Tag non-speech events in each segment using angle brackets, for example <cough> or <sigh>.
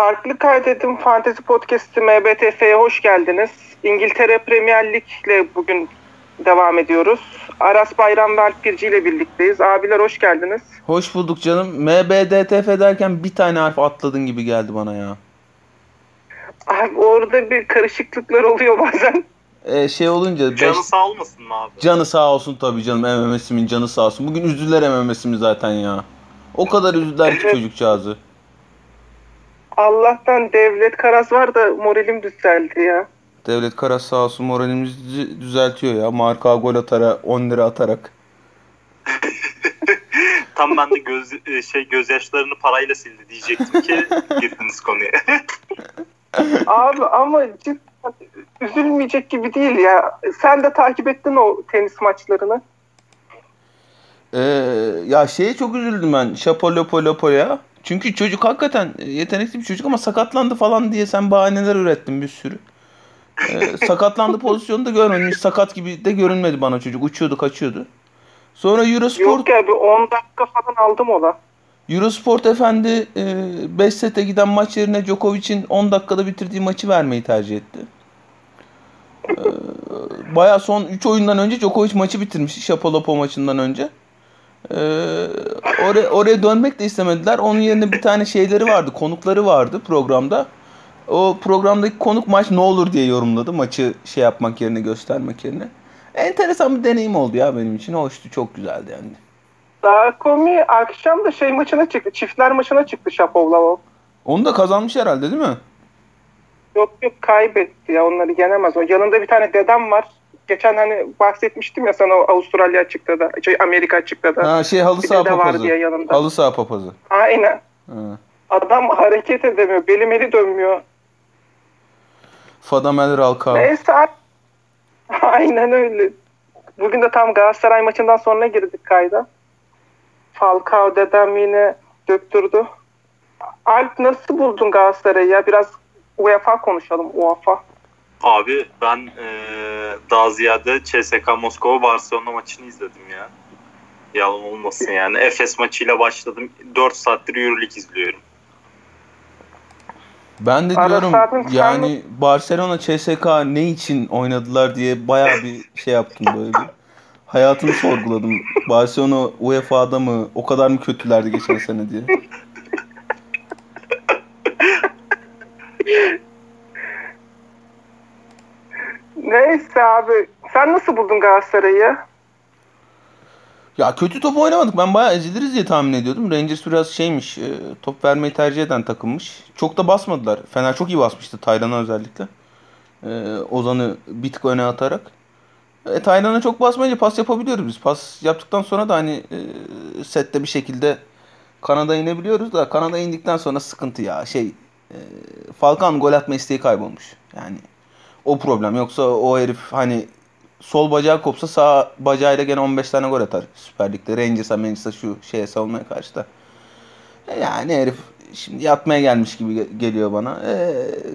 Farklı Kaydedim Fantezi Podcast'i MBTF'ye hoş geldiniz. İngiltere Premier Lig'le bugün devam ediyoruz. Aras Bayram ve Alp Girci ile birlikteyiz. Abiler hoş geldiniz. Hoş bulduk canım. MBDTF derken bir tane harf atladın gibi geldi bana ya. Abi orada bir karışıklıklar oluyor bazen. Ee, şey olunca... beş- Canı sağ olmasın mı abi? Canı sağ olsun tabii canım. MMS'imin canı sağ olsun. Bugün üzdüler MMS'imi zaten ya. O kadar üzdüler ki çocukcağızı. Allah'tan devlet karas var da moralim düzeldi ya. Devlet Karas sağ olsun moralimizi düzeltiyor ya. Marka gol atara 10 lira atarak. <laughs> Tam ben de göz e, şey gözyaşlarını parayla sildi diyecektim ki <laughs> girdiniz konuya. <laughs> Abi ama cidden üzülmeyecek gibi değil ya. Sen de takip ettin o tenis maçlarını. Ee, ya şeye çok üzüldüm ben. Şapo Lopo Lopo'ya. Çünkü çocuk hakikaten yetenekli bir çocuk ama sakatlandı falan diye sen bahaneler ürettin bir sürü. Ee, sakatlandı pozisyonu da görmedim. Hiç sakat gibi de görünmedi bana çocuk. Uçuyordu kaçıyordu. Sonra Eurosport, Yok ya bir 10 dakika falan aldım ola. Eurosport efendi 5 sete giden maç yerine Djokovic'in 10 dakikada bitirdiği maçı vermeyi tercih etti. Ee, Baya son 3 oyundan önce Djokovic maçı bitirmiş. Şapolopo maçından önce. Ee, oraya, oraya dönmek de istemediler. Onun yerine bir tane şeyleri vardı. Konukları vardı programda. O programdaki konuk maç ne olur diye yorumladı. Maçı şey yapmak yerine göstermek yerine. Enteresan bir deneyim oldu ya benim için. Hoştu. Çok güzeldi yani. Daha komi akşam da şey maçına çıktı. Çiftler maçına çıktı Şapovlavo. Onu da kazanmış herhalde değil mi? Yok yok kaybetti ya onları yenemez o. Yanında bir tane dedem var. Geçen hani bahsetmiştim ya sana o Avustralya açıkta da, şey Amerika açıkta da. Ha şey halı saha papazı. diye yanında. Halı saha papazı. Aynen. Ha. Adam hareket edemiyor. Belim eli dönmüyor. Fadamel Ralka. Neyse. <laughs> Aynen öyle. Bugün de tam Galatasaray maçından sonra girdik kayda. Falcao dedem yine döktürdü. Alp nasıl buldun Galatasaray'ı ya? Biraz UEFA konuşalım UEFA. Abi ben e, daha ziyade CSKA Moskova Barcelona maçını izledim ya. Yalan olmasın yani. Efes maçıyla başladım. 4 saattir Euroleague izliyorum. Ben de Ara diyorum saatin sen yani Barcelona CSK ne için oynadılar diye baya bir şey yaptım böyle bir. Hayatımı sorguladım. Barcelona UEFA'da mı? O kadar mı kötülerdi geçen sene diye. <laughs> Neyse abi. Sen nasıl buldun Galatasaray'ı? Ya kötü top oynamadık. Ben bayağı eziliriz diye tahmin ediyordum. Rangers biraz şeymiş. e, top vermeyi tercih eden takımmış. Çok da basmadılar. Fener çok iyi basmıştı Taylan'a özellikle. E, Ozan'ı bir tık öne atarak. E, Taylan'a çok basmayınca pas yapabiliyoruz biz. Pas yaptıktan sonra da hani e, sette bir şekilde Kanada inebiliyoruz da Kanada indikten sonra sıkıntı ya. Şey e, Falcao gol atma isteği kaybolmuş. Yani o problem. Yoksa o herif hani sol bacağı kopsa sağ bacağıyla gene 15 tane gol atar Süper Lig'de. Rangers'a Manchester'a şu şeye savunmaya karşı da. E Yani herif şimdi yatmaya gelmiş gibi ge- geliyor bana. E,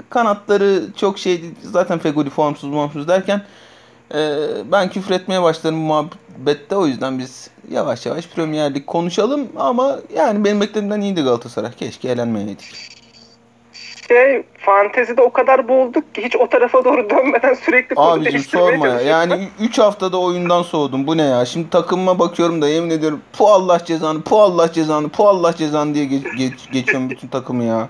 kanatları çok şey. Zaten Feguli formsuz formsuz derken e, ben küfür etmeye başlarım bu muhabbette. O yüzden biz yavaş yavaş Premier Lig konuşalım. Ama yani benim beklediğimden iyiydi Galatasaray. Keşke eğlenmeyeydik. Şey, fantezide o kadar boğulduk ki hiç o tarafa doğru dönmeden sürekli konu Abicim değiştirmeye sorma ya. Yani 3 haftada oyundan soğudum. Bu ne ya? Şimdi takımıma bakıyorum da yemin ediyorum. Pu Allah cezanı, pu Allah cezanı, pu Allah cezanı diye geç, geç- geçiyorum bütün takımı ya.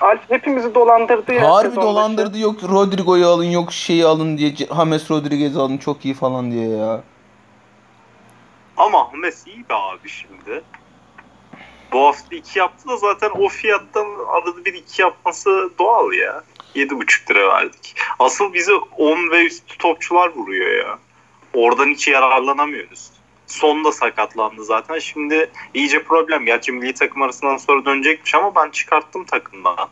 Alp hepimizi dolandırdı ya. Harbi sezon başı. dolandırdı. Yok Rodrigo'yu alın, yok şeyi alın diye. James Rodriguez'i alın çok iyi falan diye ya. Ama Hames iyi be abi şimdi. Bu hafta 2 yaptı da zaten o fiyattan arada bir 2 yapması doğal ya. 7,5 lira verdik. Asıl bizi 10 ve üstü topçular vuruyor ya. Oradan hiç yararlanamıyoruz. Sonda sakatlandı zaten. Şimdi iyice problem. Gerçi milli takım arasından sonra dönecekmiş ama ben çıkarttım takımdan.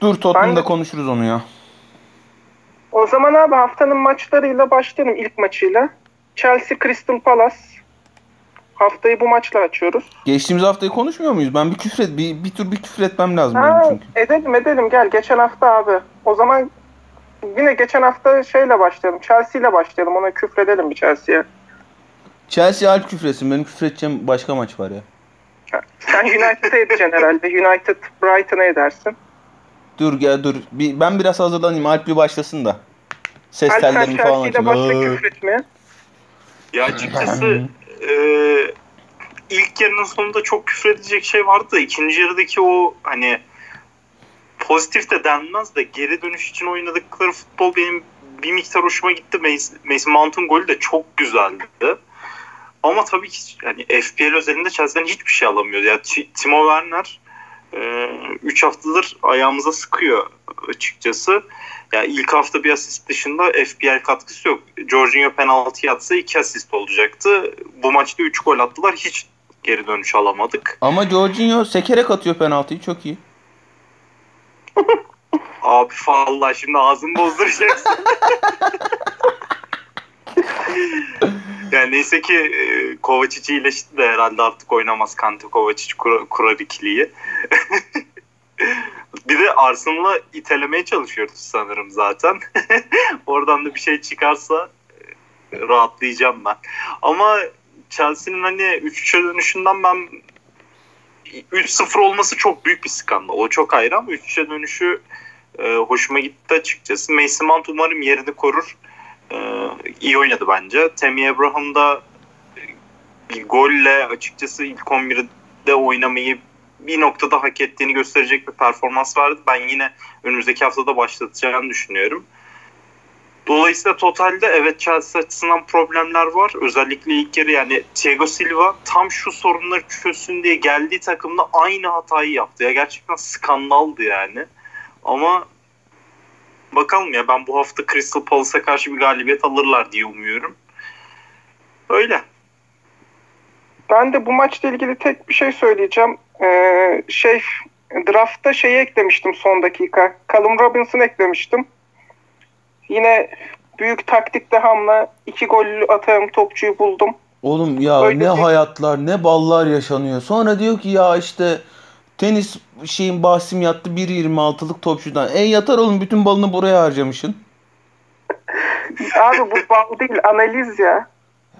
Dur Tottenham'da Ben- konuşuruz onu ya. O zaman abi haftanın maçlarıyla başlayalım ilk maçıyla. Chelsea Crystal Palace. Haftayı bu maçla açıyoruz. Geçtiğimiz haftayı konuşmuyor muyuz? Ben bir küfret, bir, bir tur bir küfür etmem lazım benim Ha, çünkü. edelim edelim gel geçen hafta abi. O zaman yine geçen hafta şeyle başlayalım. Chelsea ile başlayalım. Ona küfredelim bir Chelsea'ye. Chelsea Alp küfresin. Benim küfredeceğim başka maç var ya. Ha, Sen United'a edeceksin herhalde. United Brighton'a edersin. Dur gel dur. Bir, ben biraz hazırlanayım. Alp bir başlasın da. Ses tellerimi falan başla açayım. küfür etmeye. Ya açıkçası e, ilk yarının sonunda çok küfür edecek şey vardı da ikinci yarıdaki o hani pozitif de denmez de geri dönüş için oynadıkları futbol benim bir miktar hoşuma gitti. Mason Mount'un golü de çok güzeldi. Ama tabii ki yani FPL özelinde Chelsea'den hiçbir şey alamıyor. Ya Ti- Timo Werner 3 haftadır ayağımıza sıkıyor açıkçası. Ya ilk hafta bir asist dışında FPL katkısı yok. Jorginho penaltı yatsa 2 asist olacaktı. Bu maçta 3 gol attılar. Hiç geri dönüş alamadık. Ama Jorginho sekerek atıyor penaltıyı. Çok iyi. <laughs> Abi vallahi şimdi ağzımı bozduracaksın. <laughs> yani neyse ki e, Kovacic iyileşti de herhalde artık oynamaz Kante Kovacic kur, kurar ikiliyi. <laughs> bir de Arsenal'ı itelemeye çalışıyoruz sanırım zaten. <laughs> Oradan da bir şey çıkarsa e, rahatlayacağım ben. Ama Chelsea'nin hani 3-3'e dönüşünden ben 3-0 olması çok büyük bir skandal. O çok ayrı ama 3-3'e dönüşü e, hoşuma gitti açıkçası. Mason Mount umarım yerini korur. E, iyi oynadı bence. Tammy Abraham da bir golle açıkçası ilk 11'de oynamayı bir noktada hak ettiğini gösterecek bir performans vardı. Ben yine önümüzdeki haftada başlatacağını düşünüyorum. Dolayısıyla totalde evet Chelsea açısından problemler var. Özellikle ilk yarı yani Thiago Silva tam şu sorunları çözsün diye geldiği takımda aynı hatayı yaptı. Ya gerçekten skandaldı yani. Ama bakalım ya ben bu hafta Crystal Palace'a karşı bir galibiyet alırlar diye umuyorum. Öyle. Ben de bu maçla ilgili tek bir şey söyleyeceğim. Ee, şey draftta şeyi eklemiştim son dakika. Callum Robinson eklemiştim. Yine büyük taktik dehamla iki gollü atağım topçuyu buldum. Oğlum ya Öyle ne değil. hayatlar ne ballar yaşanıyor. Sonra diyor ki ya işte tenis şeyin bahsim yattı 1.26'lık topçudan. E yatar oğlum bütün balını buraya harcamışsın. Abi bu bal değil analiz ya.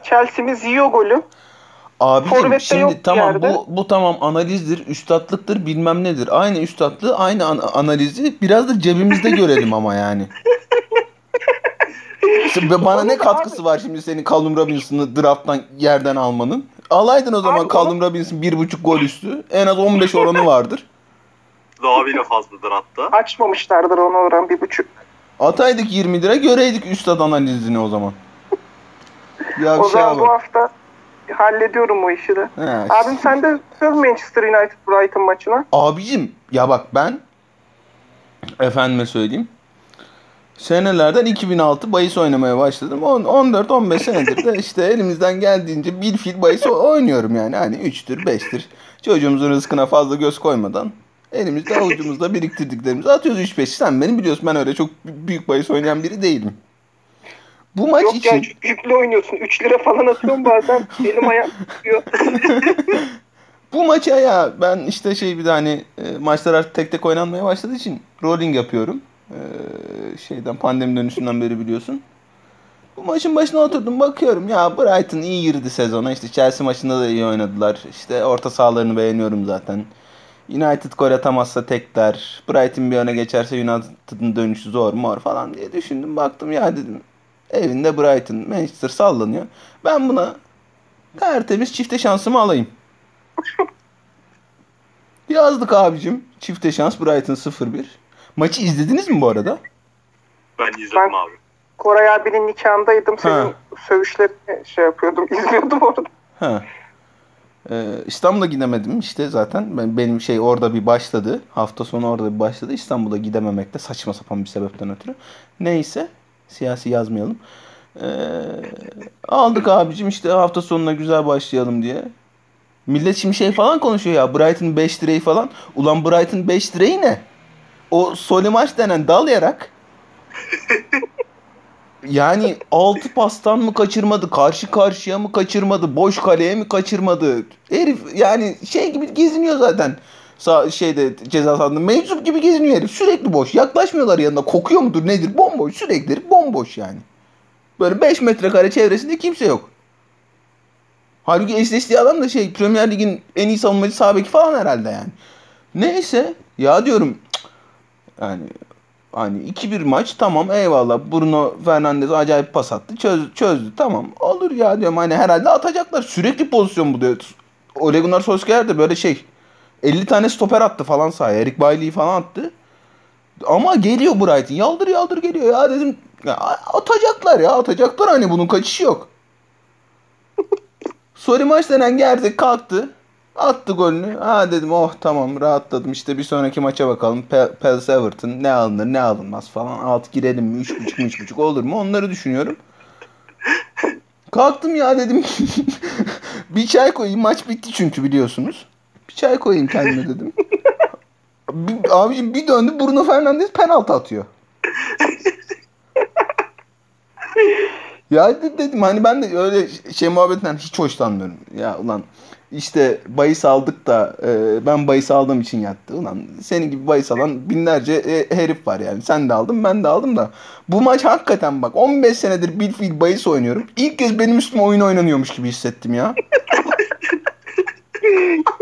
Chelsea'miz yiyor golü. Forvet'te şimdi yok tamam yerde. bu bu tamam analizdir, üstatlıktır, bilmem nedir. Aynı üstatlığı, aynı an- analizi biraz da cebimizde görelim ama yani. <laughs> Şimdi bana ne katkısı var şimdi senin Callum Robinson'ı drafttan yerden almanın? Alaydın o zaman Abi Callum Robinson bir buçuk gol üstü. En az 15 oranı vardır. <laughs> Daha bile fazladır hatta. Açmamışlardır onu oran bir buçuk. Ataydık 20 lira göreydik üstad analizini o zaman. <laughs> Ya bir O şey zaman bu bak. hafta hallediyorum o işi de. He, Abim sen de söz Manchester United Brighton maçına. Abicim ya bak ben efendime söyleyeyim. Senelerden 2006 bahis oynamaya başladım. 14-15 senedir de işte elimizden geldiğince bir fil bahis oynuyorum yani. Hani 3'tür 5'tir. Çocuğumuzun rızkına fazla göz koymadan elimizde avucumuzda biriktirdiklerimizi atıyoruz 3-5. Sen beni biliyorsun ben öyle çok büyük bahis oynayan biri değilim. Bu maç Yok için... ya yüklü oynuyorsun. 3 lira falan atıyorum bazen. <laughs> Elim ayağım tutuyor. <laughs> Bu maça ya ben işte şey bir de hani e, maçlar artık tek tek oynanmaya başladığı için rolling yapıyorum. E, şeyden pandemi dönüşünden beri biliyorsun. Bu maçın başına oturdum bakıyorum ya Brighton iyi girdi sezona. İşte Chelsea maçında da iyi oynadılar. İşte orta sahalarını beğeniyorum zaten. United gol atamazsa tekler. Brighton bir öne geçerse United'ın dönüşü zor mor falan diye düşündüm. Baktım ya dedim evinde Brighton Manchester sallanıyor. Ben buna tertemiz çifte şansımı alayım. <laughs> Yazdık abicim. Çifte şans Brighton 0-1. Maçı izlediniz mi bu arada? Ben izledim Ben- abi. Koray abinin nikahındaydım. Senin Ha. sövüşlerini şey yapıyordum. <laughs> izliyordum orada. Ha. Ee, İstanbul'a gidemedim işte zaten. Ben, benim şey orada bir başladı. Hafta sonu orada bir başladı. İstanbul'a gidememekte saçma sapan bir sebepten ötürü. Neyse. Siyasi yazmayalım. Ee, aldık abicim işte hafta sonuna güzel başlayalım diye. Millet şimdi şey falan konuşuyor ya. Brighton 5 lirayı falan. Ulan Brighton 5 lirayı ne? O Solimaç denen dalayarak yani altı pastan mı kaçırmadı, karşı karşıya mı kaçırmadı, boş kaleye mi kaçırmadı? Herif yani şey gibi geziniyor zaten. Sa şeyde ceza sahasında meczup gibi geziniyor herif. Sürekli boş. Yaklaşmıyorlar yanına. Kokuyor mudur nedir? Bomboş. Sürekli herif bomboş yani. Böyle 5 metrekare çevresinde kimse yok. Halbuki eşleştiği adam da şey Premier Lig'in en iyi savunmacı sağ beki falan herhalde yani. Neyse ya diyorum yani hani 2-1 maç tamam eyvallah Bruno Fernandes acayip pas attı çöz, çözdü tamam olur ya diyorum hani herhalde atacaklar sürekli pozisyon buluyor. Ole Gunnar Solskjaer de böyle şey 50 tane stoper attı falan sahaya Erik Bailly'yi falan attı. Ama geliyor Brighton yaldır yaldır geliyor ya dedim ya atacaklar ya atacaklar hani bunun kaçışı yok. <laughs> Sorry maç denen geldi kalktı. Attı golünü. Ha dedim oh tamam rahatladım. İşte bir sonraki maça bakalım. Pe- Pels Everton ne alınır ne alınmaz falan. Alt girelim mi? Üç buçuk, üç buçuk olur mu? Onları düşünüyorum. Kalktım ya dedim. <laughs> bir çay koyayım. Maç bitti çünkü biliyorsunuz. Bir çay koyayım kendime dedim. <laughs> Abicim bir döndü Bruno Fernandes penaltı atıyor. <laughs> Ya de- dedim hani ben de öyle şey muhabbetinden hiç hoşlanmıyorum. Ya ulan işte bahis aldık da e, ben bahis aldığım için yattı. Ulan senin gibi bahis alan binlerce e, herif var yani. Sen de aldın ben de aldım da. Bu maç hakikaten bak 15 senedir bir fiil bahis oynuyorum. İlk kez benim üstüme oyun oynanıyormuş gibi hissettim ya. <laughs>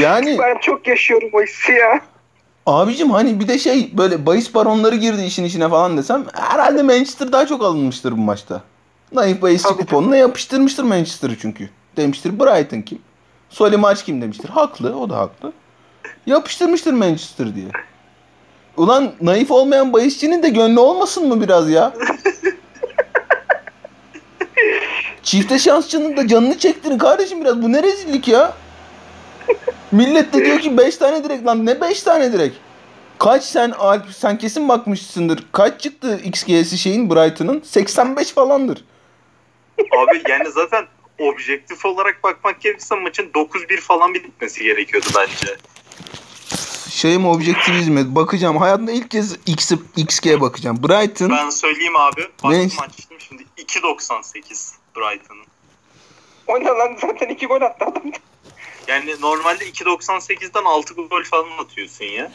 yani Ben çok yaşıyorum o hissi ya. Abicim hani bir de şey böyle bahis baronları girdi işin içine falan desem herhalde Manchester daha çok alınmıştır bu maçta. Naif bahisçi Tabii, kuponuna yapıştırmıştır Manchester'ı çünkü. Demiştir Brighton kim? Soli maç kim demiştir. Haklı o da haklı. Yapıştırmıştır Manchester diye. Ulan naif olmayan bahisçinin de gönlü olmasın mı biraz ya? <laughs> Çifte şansçının da canını çektirin kardeşim biraz. Bu ne rezillik ya? Millet de diyor ki 5 tane direkt lan ne 5 tane direkt? Kaç sen Alp sen kesin bakmışsındır. Kaç çıktı XG'si şeyin Brighton'ın? 85 falandır. Abi yani zaten objektif olarak bakmak gerekirse maçın 9-1 falan bitmesi gerekiyordu bence. Şeyim objektivizme bakacağım. Hayatımda ilk kez X, XG'ye bakacağım. Brighton Ben söyleyeyim abi. Baktım Ne? açtım şimdi 2.98 Brighton'ın. O ne lan zaten iki gol attı adam. Yani normalde 2.98'den 6 gol falan atıyorsun ya.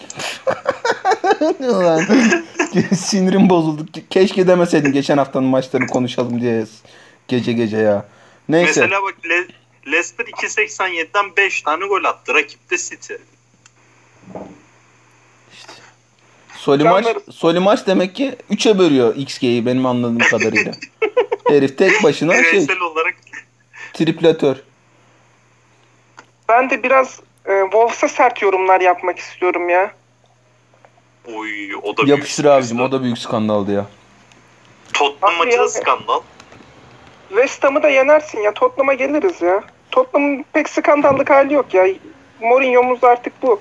<laughs> Ulan <laughs> sinirim bozuldu. Keşke demeseydin geçen haftanın maçlarını konuşalım diye gece gece ya. Neyse. Mesela bak Le- Leicester 2.87'den 5 tane gol attı. Rakip de City. Solimaç, Canlarım. Solimaç demek ki 3'e bölüyor XG'yi benim anladığım kadarıyla. <laughs> Herif tek başına şey olarak triplatör. Ben de biraz e, Wolves'a sert yorumlar yapmak istiyorum ya. oy o da büyük Yapıştır abicim skandal. o da büyük skandaldı ya. Tottenham Abi maçı ya- da skandal. West Ham'ı da yenersin ya. Tottenham'a geliriz ya. Tottenham'ın pek skandallık hali yok ya. Mourinho'muz artık bu.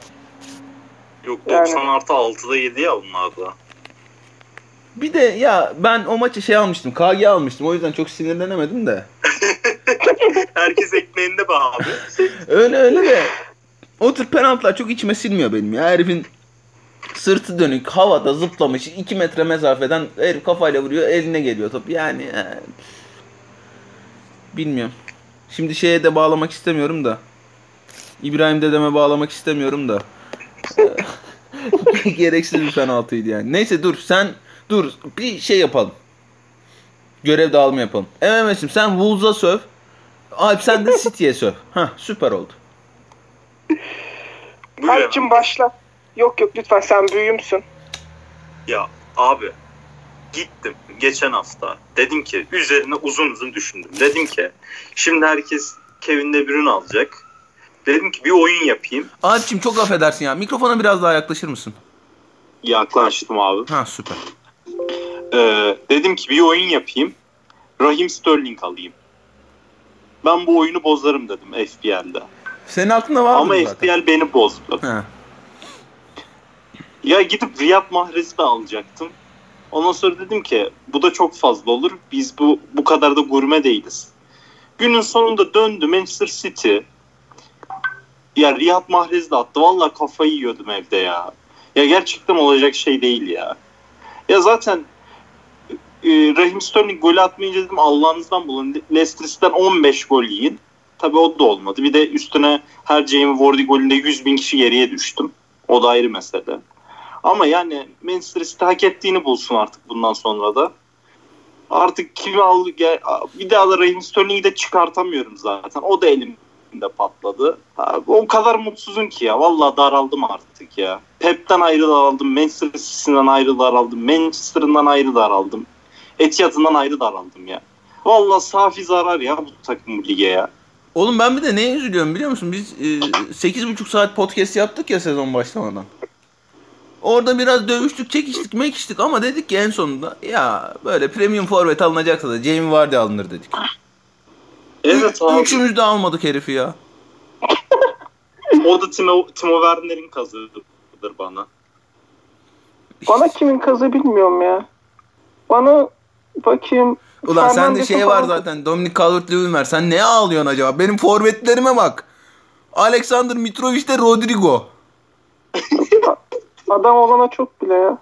Yok Yani- 90 artı 6'da 7 ya bunlar da. Bir de ya ben o maçı şey almıştım. KG almıştım. O yüzden çok sinirlenemedim de. <laughs> <laughs> Herkes ekmeğinde abi. Öyle öyle de. O tür penaltılar çok içime silmiyor benim ya. Herifin sırtı dönük havada zıplamış 2 metre mesafeden herif kafayla vuruyor eline geliyor top. Yani e, bilmiyorum. Şimdi şeye de bağlamak istemiyorum da. İbrahim dedeme bağlamak istemiyorum da. <laughs> Gereksiz bir penaltıydı yani. Neyse dur sen dur bir şey yapalım. Görev dağılımı yapalım. MMS'im sen Wolves'a söv. Alp sen de City'ye söv. Hah süper oldu. Alp'cim başla. Yok yok lütfen sen büyüğümsün. Ya abi gittim geçen hafta. Dedim ki üzerine uzun uzun düşündüm. Dedim ki şimdi herkes Kevin De Bruyne alacak. Dedim ki bir oyun yapayım. Alp'cim çok affedersin ya. Mikrofona biraz daha yaklaşır mısın? Yaklaştım abi. Ha süper. Ee, dedim ki bir oyun yapayım. Raheem Sterling alayım. Ben bu oyunu bozarım dedim FPL'de. Senin aklında var Ama mı zaten? FPL beni bozdu. Ha. Ya gidip Riyad Mahrez'i de alacaktım. Ondan sonra dedim ki bu da çok fazla olur. Biz bu bu kadar da gurme değiliz. Günün sonunda döndü Manchester City. Ya Riyad Mahrez de attı. Vallahi kafayı yiyordum evde ya. Ya gerçekten olacak şey değil ya. Ya zaten e, Raheem Sterling golü atmayınca dedim Allah'ınızdan bulun. Leicester City'den 15 gol yiyin. Tabii o da olmadı. Bir de üstüne her Jamie Vardy golünde 100 bin kişi geriye düştüm. O da ayrı mesele. Ama yani Manchester City hak ettiğini bulsun artık bundan sonra da. Artık kimi al gel, bir daha da Raheem Sterling'i de çıkartamıyorum zaten. O da elimde patladı. O kadar mutsuzum ki ya. Vallahi daraldım artık ya. Pep'ten ayrı daraldım. Manchester City'sinden ayrı daraldım. Manchester'ından ayrı daraldım. Etihad'ından ayrı daraldım ya. Vallahi safi zarar ya bu takım bu lige ya. Oğlum ben bir de neye üzülüyorum biliyor musun? Biz e, 8,5 saat podcast yaptık ya sezon başlamadan. Orada biraz dövüştük, çekiştik, mekiştik ama dedik ki en sonunda ya böyle premium forvet alınacaksa da Jamie Vardy alınır dedik. Evet abi. Üçümüz de almadık herifi ya. O da Timo, Timo Werner'in kazığıdır bana. Bana kimin kazı bilmiyorum ya. Bana bakayım. Ulan sende Fernandes'in şey var zaten. Dominic Calvert-Lewin var. Sen neye ağlıyorsun acaba? Benim forvetlerime bak. Alexander Mitrovic de Rodrigo. <laughs> Adam olana çok bile ya.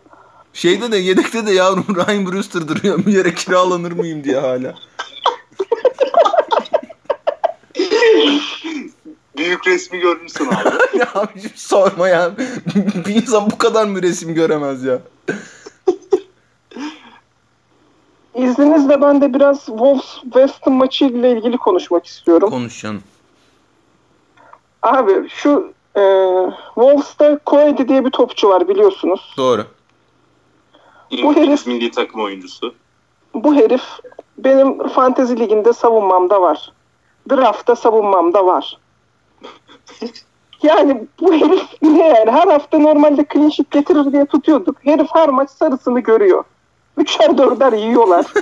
Şeyde de yedekte de yavrum <laughs> Ryan Brewster duruyor. Bir yere kiralanır mıyım diye hala. <laughs> Büyük resmi görmüşsün abi. ya abicim sorma ya. bir insan bu kadar mı resim göremez ya? İzninizle ben de biraz Wolves West Ham maçı ile ilgili konuşmak istiyorum. Konuş canım. Abi şu e, Wolves'ta Koedi diye bir topçu var biliyorsunuz. Doğru. İngiliz milli takım oyuncusu. Bu herif benim fantezi liginde savunmamda var. Draft'ta savunmamda var. <laughs> Yani bu herif ne yani? Her hafta normalde clean sheet getirir diye tutuyorduk. Herif her maç sarısını görüyor. Üçer dörder yiyorlar. <laughs>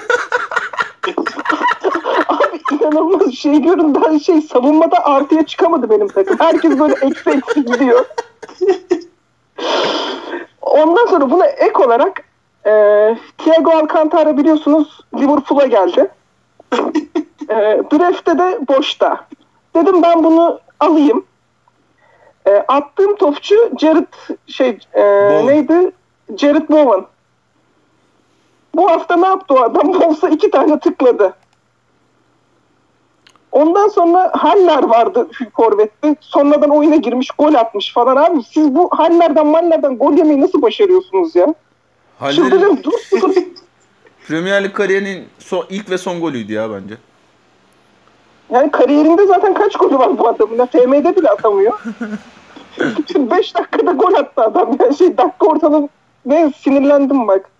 Abi inanılmaz şey görün ben şey savunmada artıya çıkamadı benim takım. Herkes böyle eksi eksi gidiyor. Ondan sonra buna ek olarak e, Thiago Alcantara biliyorsunuz Liverpool'a geldi. e, Draft'te de boşta. Dedim ben bunu alayım. E, attığım topçu Jared şey e, Bowen. neydi? Jared Bowen. Bu hafta ne yaptı o adam? <laughs> Bolsa iki tane tıkladı. Ondan sonra Haller vardı forvette. Sonradan oyuna girmiş, gol atmış falan abi. Siz bu Haller'den Maller'den gol yemeyi nasıl başarıyorsunuz ya? Haller'in. <laughs> Premier Lig kariyerinin son, ilk ve son golüydü ya bence. Yani kariyerinde zaten kaç golü var bu adamın? Ya FM'de bile atamıyor. <laughs> 5 dakikada gol attı adam. Yani şey dakika ortalama ne sinirlendim bak.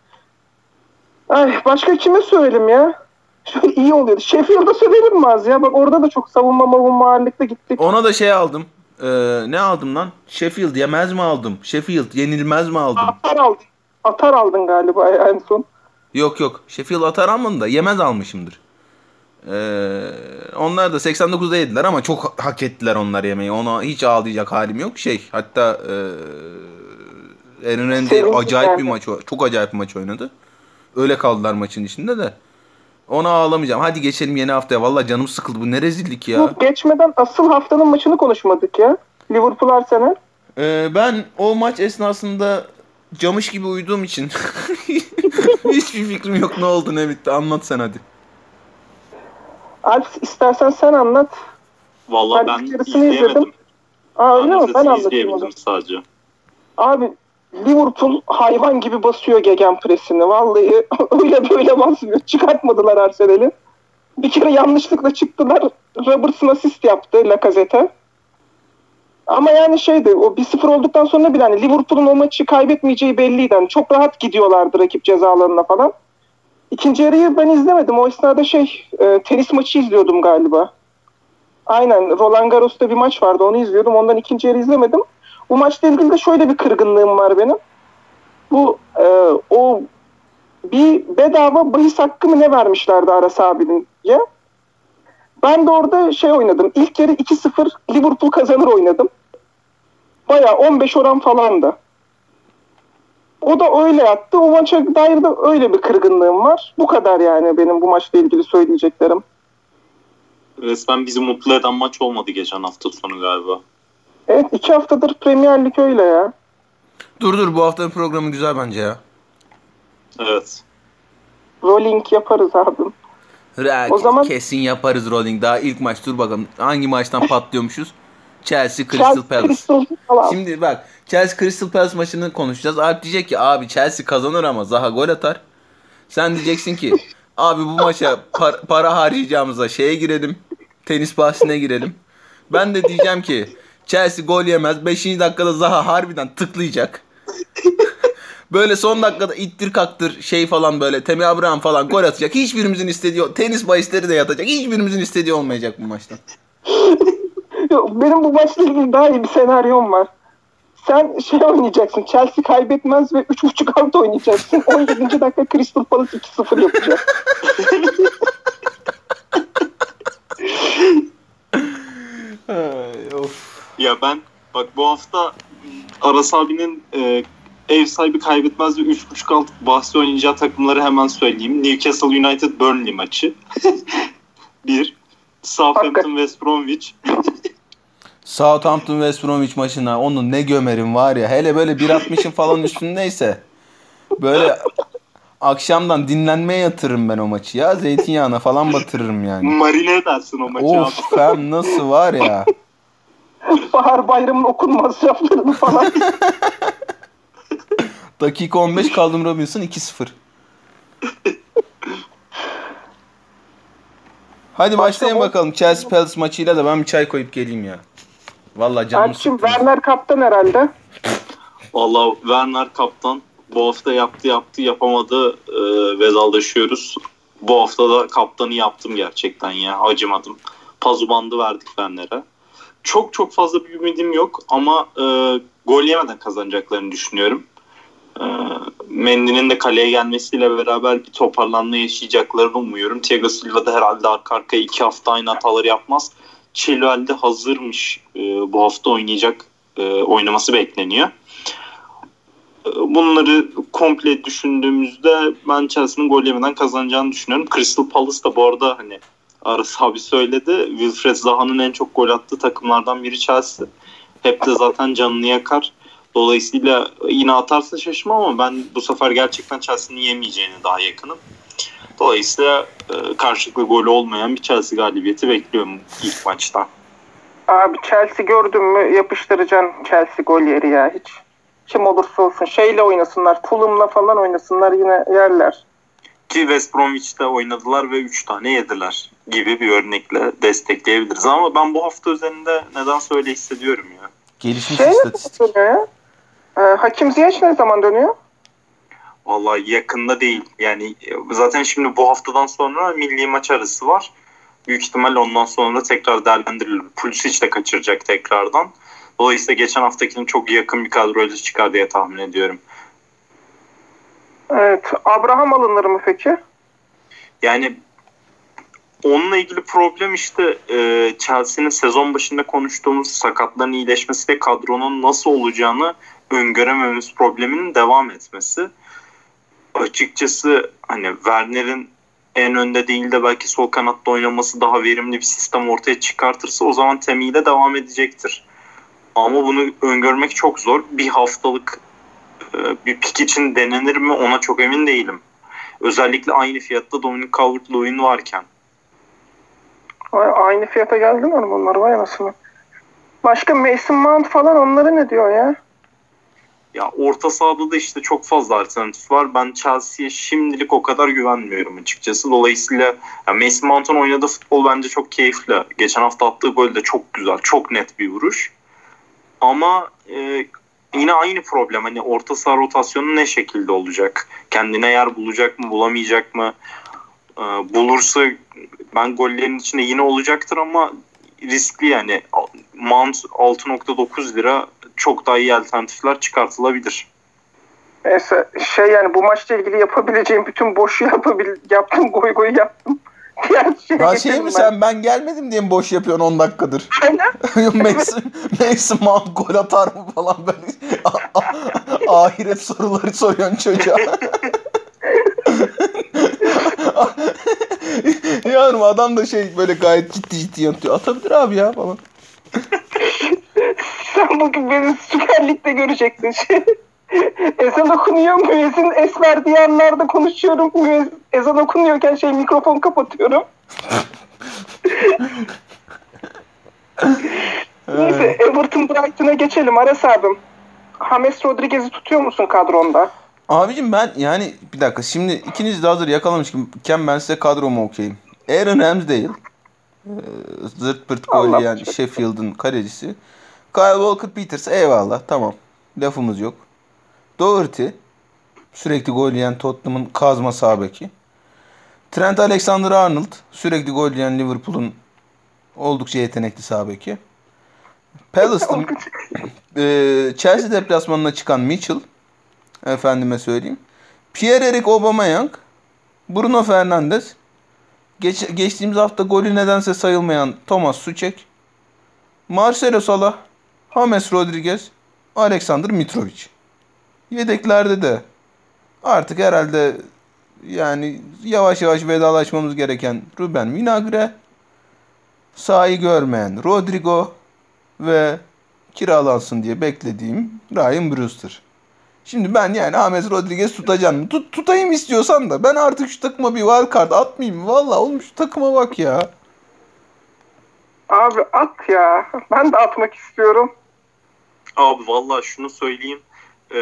Ay başka kime söyleyeyim ya? Şöyle iyi oluyordu. Sheffield'a sövelim mi az ya? Bak orada da çok savunma mavunma ağırlıkta gittik. Ona da şey aldım. Ee, ne aldım lan? Sheffield yemez mi aldım? Sheffield yenilmez mi aldım? Atar aldın. Atar aldın galiba en son. Yok yok. Sheffield atar almadım da yemez almışımdır. Ee, onlar da 89'da yediler ama çok hak ettiler onlar yemeği. Ona hiç ağlayacak halim yok. Şey hatta e, Aaron acayip bir yani. maç o- çok acayip bir maç oynadı. Öyle kaldılar maçın içinde de. Ona ağlamayacağım. Hadi geçelim yeni haftaya. Vallahi canım sıkıldı. Bu ne rezillik ya. Bu geçmeden asıl haftanın maçını konuşmadık ya. Liverpool Arsenal. Ee, ben o maç esnasında camış gibi uyuduğum için <laughs> hiçbir fikrim yok ne oldu ne bitti. Anlat sen hadi. Alp istersen sen anlat. Vallahi Ben ben izleyemedim. izledim. Aa öyle mi? Ben anlatayım sadece. Abi Liverpool hayvan gibi basıyor gegen presini. Vallahi <laughs> öyle böyle basmıyor. Çıkartmadılar Arsenal'i. Bir kere yanlışlıkla çıktılar. Robertson asist yaptı Lacazette. Ama yani şeydi o 1-0 olduktan sonra bile hani Liverpool'un o maçı kaybetmeyeceği belliydi. Hani çok rahat gidiyorlardı rakip cezalarına falan. İkinci yarıyı ben izlemedim. O esnada şey e, tenis maçı izliyordum galiba. Aynen Roland Garros'ta bir maç vardı onu izliyordum. Ondan ikinci yarı izlemedim. Bu maçla ilgili de şöyle bir kırgınlığım var benim. Bu e, o bir bedava bahis hakkı mı ne vermişlerdi Aras abinin ya. Ben de orada şey oynadım. İlk yarı 2-0 Liverpool kazanır oynadım. Baya 15 oran falandı. O da öyle yaptı. O maça dair de öyle bir kırgınlığım var. Bu kadar yani benim bu maçla ilgili söyleyeceklerim. Resmen bizi mutlu eden maç olmadı geçen hafta sonu galiba. Evet iki haftadır Premier Lig öyle ya. Dur dur bu haftanın programı güzel bence ya. Evet. Rolling yaparız abim. Ra- O zaman- kesin yaparız rolling. Daha ilk maç dur bakalım. Hangi maçtan patlıyormuşuz? <laughs> Chelsea Crystal Chelsea, Palace. Crystal Palace. Şimdi bak Chelsea Crystal Palace maçını konuşacağız. Alp diyecek ki abi Chelsea kazanır ama Zaha gol atar. Sen diyeceksin ki <laughs> Abi bu maça par- para harcayacağımıza şeye girelim. Tenis bahsine girelim. Ben de diyeceğim ki Chelsea gol yemez. 5. dakikada Zaha harbiden tıklayacak. <laughs> Böyle son dakikada ittir kaktır şey falan böyle Temi Abraham falan gol atacak. Hiçbirimizin istediği tenis bahisleri de yatacak. Hiçbirimizin istediği olmayacak bu maçta. <laughs> Yok, benim bu maçla ilgili daha iyi bir senaryom var. Sen şey oynayacaksın. Chelsea kaybetmez ve 3.5 alt oynayacaksın. 17. dakika Crystal Palace 2-0 yapacak. <laughs> Of. Ya ben bak bu hafta Aras abinin e, ev sahibi kaybetmez ve 3.5 alt bahsi oynayacağı takımları hemen söyleyeyim. Newcastle United Burnley maçı. <laughs> Bir. Southampton Hakikaten. West Bromwich. <laughs> Southampton West Bromwich maçına onu ne gömerim var ya. Hele böyle 1.60'ın falan üstündeyse böyle akşamdan dinlenmeye yatırırım ben o maçı ya. Zeytinyağına falan batırırım yani. Marine edersin o maçı abi. Of hem nasıl var ya. <laughs> <laughs> Bahar bayramın okul masraflarını falan. <laughs> Dakika 15 kaldım Robinson 2-0. Hadi başlayalım o- bakalım Chelsea Palace maçıyla da ben bir çay koyup geleyim ya. Vallahi canım Erçim sıkkın. Werner kaptan herhalde. Valla Werner kaptan bu hafta yaptı yaptı yapamadı e, vedalaşıyoruz. Bu hafta da kaptanı yaptım gerçekten ya acımadım. Pazu bandı verdik Werner'e. Çok çok fazla bir ümidim yok ama e, gol yemeden kazanacaklarını düşünüyorum. E, Mendy'nin de kaleye gelmesiyle beraber bir toparlanma yaşayacaklarını umuyorum. Thiago Silva da herhalde arka arkaya iki hafta aynı hataları yapmaz. Chilwell de hazırmış e, bu hafta oynayacak e, oynaması bekleniyor. E, Bunları komple düşündüğümüzde ben Chelsea'nin gol yemeden kazanacağını düşünüyorum. Crystal Palace da bu arada hani Aras abi söyledi. Wilfred Zaha'nın en çok gol attığı takımlardan biri Chelsea. Hep de zaten canını yakar. Dolayısıyla yine atarsa şaşmam ama ben bu sefer gerçekten Chelsea'nin yemeyeceğine daha yakınım. Dolayısıyla e, karşılıklı golü olmayan bir Chelsea galibiyeti bekliyorum ilk maçta. Abi Chelsea gördün mü yapıştıracaksın Chelsea gol yeri ya hiç. Kim olursa olsun şeyle oynasınlar. Fulham'la falan oynasınlar yine yerler. Ki West Bromwich'te oynadılar ve 3 tane yediler gibi bir örnekle destekleyebiliriz. Ama ben bu hafta üzerinde nedense öyle hissediyorum ya. Gelişmiş Şey istatistik. ya? Ee, Hakim Ziyech ne zaman dönüyor? Vallahi yakında değil. Yani e, zaten şimdi bu haftadan sonra milli maç arası var. Büyük ihtimalle ondan sonra tekrar değerlendirilir. Pulisic de kaçıracak tekrardan. Dolayısıyla geçen haftakinin çok yakın bir kadroyla çıkar diye tahmin ediyorum. Evet. Abraham alınır mı peki? Yani onunla ilgili problem işte e, Chelsea'nin sezon başında konuştuğumuz sakatların iyileşmesiyle kadronun nasıl olacağını öngörememiz probleminin devam etmesi. Açıkçası hani Werner'in en önde değil de belki sol kanatta oynaması daha verimli bir sistem ortaya çıkartırsa o zaman Temi ile devam edecektir. Ama bunu öngörmek çok zor. Bir haftalık e, bir pik için denenir mi ona çok emin değilim. Özellikle aynı fiyatta Dominic Calvert-Lewin varken. Aynı fiyata geldi mi bunlar vay anasını. Başka Mason Mount falan onları ne diyor ya? Ya orta sahada da işte çok fazla alternatif var. Ben Chelsea'ye şimdilik o kadar güvenmiyorum açıkçası. Dolayısıyla ya Mason Mount'un oynadığı futbol bence çok keyifli. Geçen hafta attığı gol de çok güzel. Çok net bir vuruş. Ama e, yine aynı problem. Hani orta saha rotasyonu ne şekilde olacak? Kendine yer bulacak mı, bulamayacak mı? E, bulursa ben gollerin içinde yine olacaktır ama riskli yani. Mount 6.9 lira çok daha iyi alternatifler çıkartılabilir. Neyse şey yani bu maçla ilgili yapabileceğim bütün boşu <laughs> yapabil yaptım goy goy yaptım. <laughs> Diğer şeye Ha şey mi ben. sen ben gelmedim diye mi boş yapıyorsun 10 dakikadır? <laughs> Aynen. Mason, Mason Mount gol atar mı falan böyle ahiret soruları soruyorsun çocuğa. <laughs> yani adam da şey böyle gayet ciddi ciddi yanıtıyor. Atabilir abi ya falan. <laughs> Sen bugün beni Süper Lig'de görecektin. Şey, <laughs> ezan okunuyor müezzin es verdiği anlarda konuşuyorum. Ezan okunuyorken şey mikrofon kapatıyorum. Neyse Everton Brighton'a geçelim Aras abim. James Rodriguez'i tutuyor musun kadronda? Abicim ben yani bir dakika şimdi ikiniz de hazır yakalamışken ben size kadromu okuyayım. Aaron Ramsdale. e, Zırt pırt gol yiyen Sheffield'ın kalecisi. Kyle Walker Peters eyvallah tamam. Lafımız yok. Doherty. Sürekli gol yiyen Tottenham'ın kazma sağ beki. Trent Alexander-Arnold. Sürekli gol yiyen Liverpool'un oldukça yetenekli sağ beki. Palace'ın e, Chelsea deplasmanına çıkan Mitchell. Efendime söyleyeyim. Pierre-Emerick Aubameyang. Bruno Fernandes. Geç, geçtiğimiz hafta golü nedense sayılmayan Thomas Suchek. Marcelo Salah. James Rodriguez. Alexander Mitrovic. Yedeklerde de artık herhalde yani yavaş yavaş vedalaşmamız gereken Ruben Vinagre. Sahayı görmeyen Rodrigo ve kiralansın diye beklediğim Ryan Brewster. Şimdi ben yani James Rodriguez tutacağım. Tut, tutayım istiyorsan da ben artık şu takıma bir wild card atmayayım. Valla oğlum şu takıma bak ya. Abi at ya. Ben de atmak istiyorum. Abi vallahi şunu söyleyeyim. Ee,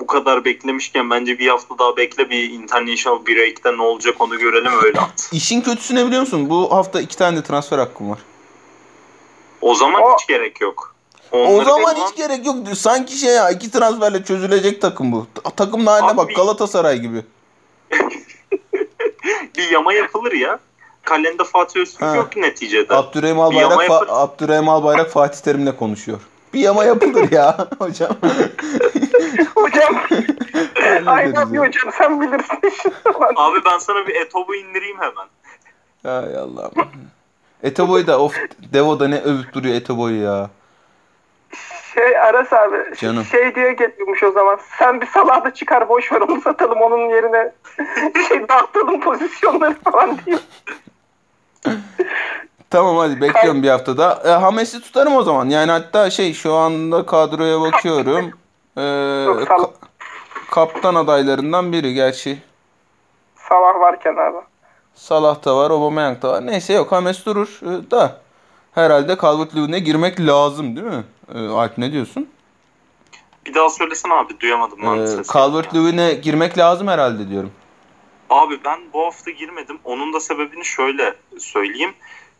bu kadar beklemişken bence bir hafta daha bekle bir international break'te ne olacak onu görelim öyle at. İşin kötüsü ne biliyor musun? Bu hafta iki tane de transfer hakkım var. O zaman O- hiç gerek yok. O zaman hiç gerek yok. Sanki şey ya iki transferle çözülecek takım bu. Ta- Takımın haline Abi- bak Galatasaray gibi. <laughs> bir yama yapılır ya. Kalende Fatih Öztürk Ha. yok ki neticede. Abdurrahim Albayrak, yama Fa- Abdurrahim Albayrak Fatih Terim'le konuşuyor. Bir yama <laughs> yapılır ya <laughs> hocam. Hocam. Aynen bir hocam sen bilirsin. Abi ben sana bir Etobo indireyim hemen. Hay Allah'ım. Etobo'yu da of Devo'da ne övüp duruyor Etobo'yu ya. Şey Aras abi Canım. şey diye geliyormuş o zaman. Sen bir salağı da çıkar boş ver onu satalım onun yerine <laughs> şey dağıtalım pozisyonları falan diye. Tamam hadi bekliyorum bir haftada. E, Hames'i tutarım o zaman. Yani hatta şey şu anda kadroya bakıyorum. E, Salah. ka- kaptan adaylarından biri gerçi. Sabah varken abi. Salah da var, Aubameyang da var. Neyse yok Hames durur E, da. Herhalde Calvert-Lewin'e girmek lazım değil mi? E, Alp ne diyorsun? Bir daha söylesene abi duyamadım E, sesini. Calvert-Lewin'e girmek lazım herhalde diyorum. Abi ben bu hafta girmedim. Onun da sebebini şöyle söyleyeyim.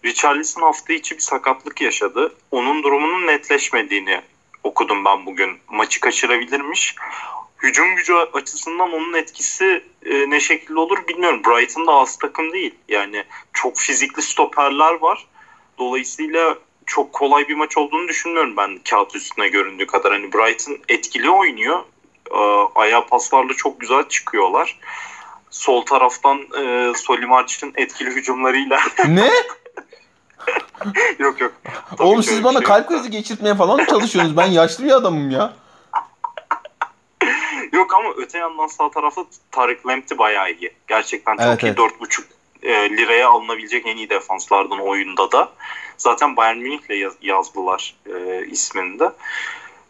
Richarlison hafta içi bir sakatlık yaşadı. Onun durumunun netleşmediğini okudum ben bugün. Maçı kaçırabilirmiş. Hücum gücü açısından onun etkisi e, ne şekilde olur bilmiyorum. Brighton da az takım değil. Yani çok fizikli stoperler var. Dolayısıyla çok kolay bir maç olduğunu düşünmüyorum ben kağıt üstüne göründüğü kadar. Hani Brighton etkili oynuyor. E, ayağa paslarla çok güzel çıkıyorlar sol taraftan e, Solimarch'ın etkili hücumlarıyla <laughs> ne? yok yok. Tabii Oğlum siz bana şey kalp krizi geçirtmeye falan mı çalışıyorsunuz? Ben yaşlı bir adamım ya. Yok ama öte yandan sağ tarafta Tarık Lamptey bayağı iyi. Gerçekten çok Evet, iyi. evet. 4.5 e, liraya alınabilecek en iyi defanslardan oyunda da. Zaten Bayern Münih'le yaz- yazdılar e, ismini de.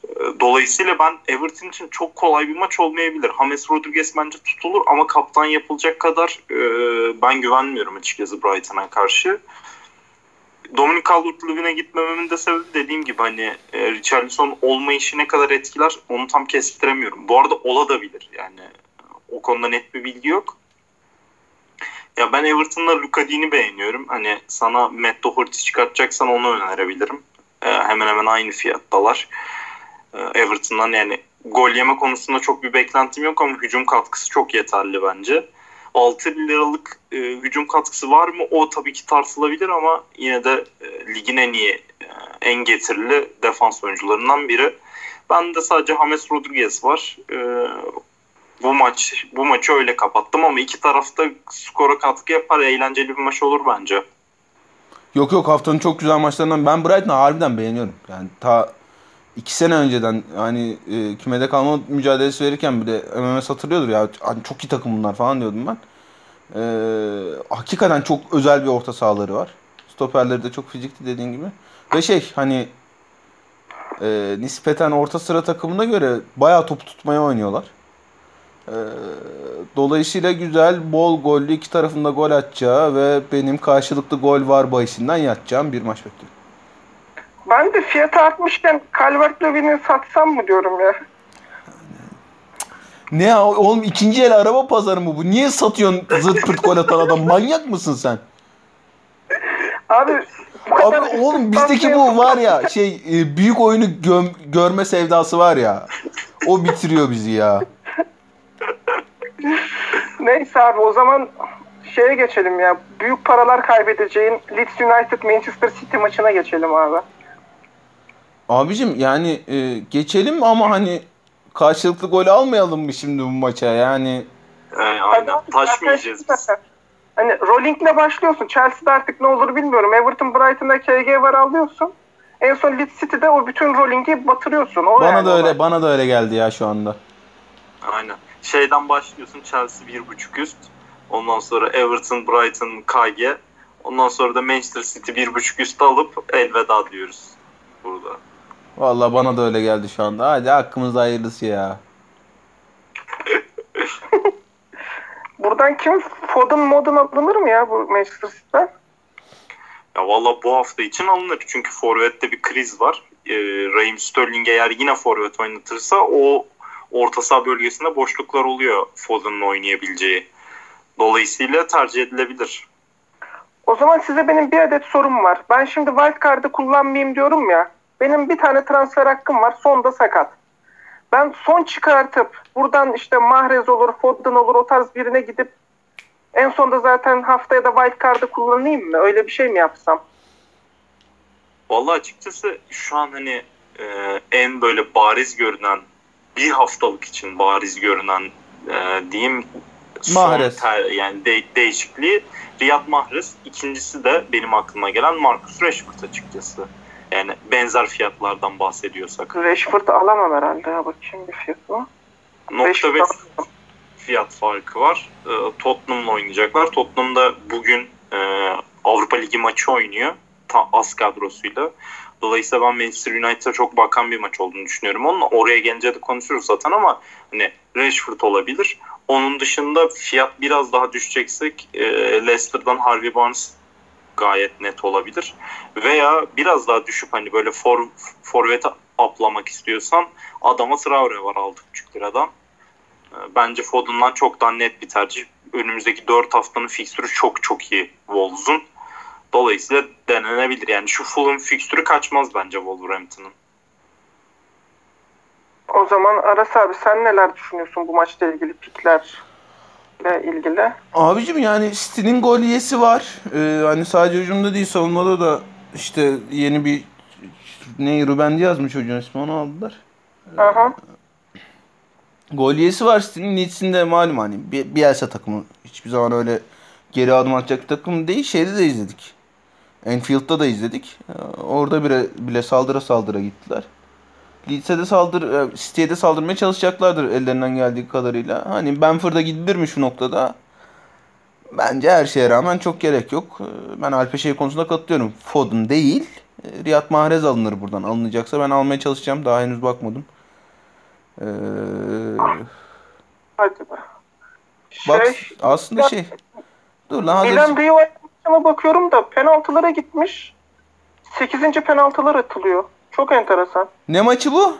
E, Dolayısıyla ben Everton için çok kolay bir maç olmayabilir. James Rodriguez bence tutulur ama kaptan yapılacak kadar e, ben güvenmiyorum açıkçası Brighton'a karşı. Dominic Calvert-Lewin'e gitmememin de sebebi dediğim gibi hani e, Richarlison olmayışı ne kadar etkiler onu tam kestiremiyorum. Bu arada ola da bilir yani o konuda net bir bilgi yok. Ya ben Everton'la Luka Dean'i beğeniyorum. Hani sana Matt Doherty çıkartacaksan onu önerebilirim. E, hemen hemen aynı fiyattalar. E, Everton'dan yani gol yeme konusunda çok bir beklentim yok ama hücum katkısı çok yeterli bence. 6 liralık e, hücum katkısı var mı? O tabii ki tartılabilir ama yine de e, ligin en iyi, e, en getirili defans oyuncularından biri. Ben de sadece James Rodriguez var. E, bu maç bu maçı öyle kapattım ama iki tarafta skora katkı yapar. Eğlenceli bir maç olur bence. Yok yok haftanın çok güzel maçlarından. Ben Brighton'ı harbiden beğeniyorum. Yani ta iki sene önceden hani e, kümede kalma mücadelesi verirken bile MMS hatırlıyordur ya. Hani çok iyi takım bunlar falan diyordum ben. E, hakikaten çok özel bir orta sahaları var. Stoperleri de çok fizikli dediğin gibi. Ve şey hani e, nispeten orta sıra takımına göre bayağı top tutmaya oynuyorlar. E, dolayısıyla güzel, bol gollü iki tarafında gol atacağı ve benim karşılıklı gol var bahisinden yatacağım bir maç bekliyorum. Ben de fiyatı artmışken Calvert-Lewin'i satsam mı diyorum ya. Ne ya oğlum ikinci el araba pazarı mı bu? Niye satıyorsun zırt pırt gol atan adam? Manyak mısın sen? Abi Abi oğlum bizdeki bu var ya şey e, büyük oyunu göm, görme sevdası var ya. O bitiriyor bizi ya. <laughs> Neyse abi o zaman şeye geçelim ya. Büyük paralar kaybedeceğin Leeds United Manchester City maçına geçelim abi. Abicim yani e, geçelim ama hani karşılıklı gol almayalım mı şimdi bu maça yani? Yani aynen taşmayacağız biz. Hani rollingle başlıyorsun. Chelsea'de artık ne olur bilmiyorum. Everton, Brighton'da KG var alıyorsun. En son Leeds City'de o bütün rollingi batırıyorsun. O Bana yani da öyle olay. bana da öyle geldi ya şu anda. Aynen. Şeyden başlıyorsun Chelsea 1.5 üst. Ondan sonra Everton, Brighton, KG. Ondan sonra da Manchester City 1.5 üst alıp elveda diyoruz burada. Vallahi bana da öyle geldi şu anda. Hadi hakkımızda hayırlısı ya. <laughs> Buradan kim Foden modun alınır mı ya bu Manchester City'den? Ya valla bu hafta için alınır. Çünkü forvette bir kriz var. Ee, Raheem Sterling eğer yine forvet oynatırsa o orta saha bölgesinde boşluklar oluyor Foden'ın oynayabileceği. Dolayısıyla tercih edilebilir. O zaman size benim bir adet sorum var. Ben şimdi wildcard'ı kullanmayayım diyorum ya. Benim bir tane transfer hakkım var. Sonda sakat. Ben son çıkartıp buradan işte Mahrez olur, Foden olur o tarz birine gidip en sonda zaten haftaya da wildcard'ı kullanayım mı? Öyle bir şey mi yapsam? Valla açıkçası şu an hani e, en böyle bariz görünen bir haftalık için bariz görünen e, diyeyim son Mahrez. ter- yani de- değişikliği Riyad Mahrez. İkincisi de benim aklıma gelen Marcus Rashford açıkçası. Yani benzer fiyatlardan bahsediyorsak. Rashford alamam herhalde ya. Bakayım bir fiyatı. Nokta beş fiyat farkı var. E, Tottenham'la oynayacaklar. Tottenham'da bugün e, Avrupa Ligi maçı oynuyor. Ta, az kadrosuyla. Dolayısıyla ben Manchester United'a çok bakan bir maç olduğunu düşünüyorum. Onunla oraya gelince de konuşuruz zaten ama hani Rashford olabilir. Onun dışında fiyat biraz daha düşeceksek e, Leicester'dan Harvey Barnes gayet net olabilir. Veya biraz daha düşüp hani böyle for, forvete aplamak istiyorsan adama Traore var 6,5 liradan. E, Bence Foden'dan çok daha net bir tercih. Önümüzdeki 4 haftanın fikstürü çok çok iyi Wolves'un. Dolayısıyla denenebilir. Yani şu Fulham fikstürü kaçmaz bence Wolverhampton'ın. O zaman Aras abi sen neler düşünüyorsun bu maçla ilgili piklerle ilgili? Abicim yani City'nin gol yesi var. Ee, hani sadece hücumda değil savunmada da işte yeni bir ne Ruben Diaz mı çocuğun ismi onu aldılar. Aha. Gol yesi var City'nin. Leeds'in de malum hani bir Bielsa takımı. Hiçbir zaman öyle geri adım atacak bir takım değil. Şeyde de izledik. Enfield'da da izledik. Ee, Orada bile, bile saldıra saldıra gittiler. Leeds'e saldır, e, City'ye saldırmaya çalışacaklardır ellerinden geldiği kadarıyla. Hani Benford'a gidilir mi şu noktada? Bence her şeye rağmen çok gerek yok. Ee, Ben Alpe şey konusunda katılıyorum. Foden değil. e, Riyad Mahrez alınır buradan. Alınacaksa ben almaya çalışacağım. Daha henüz bakmadım. Ee, Hadi be. bak Şey, aslında ya- şey. Dur lan hazır. Milan Maçına bakıyorum da penaltılara gitmiş. 8. penaltılar atılıyor. Çok enteresan. Ne maçı bu?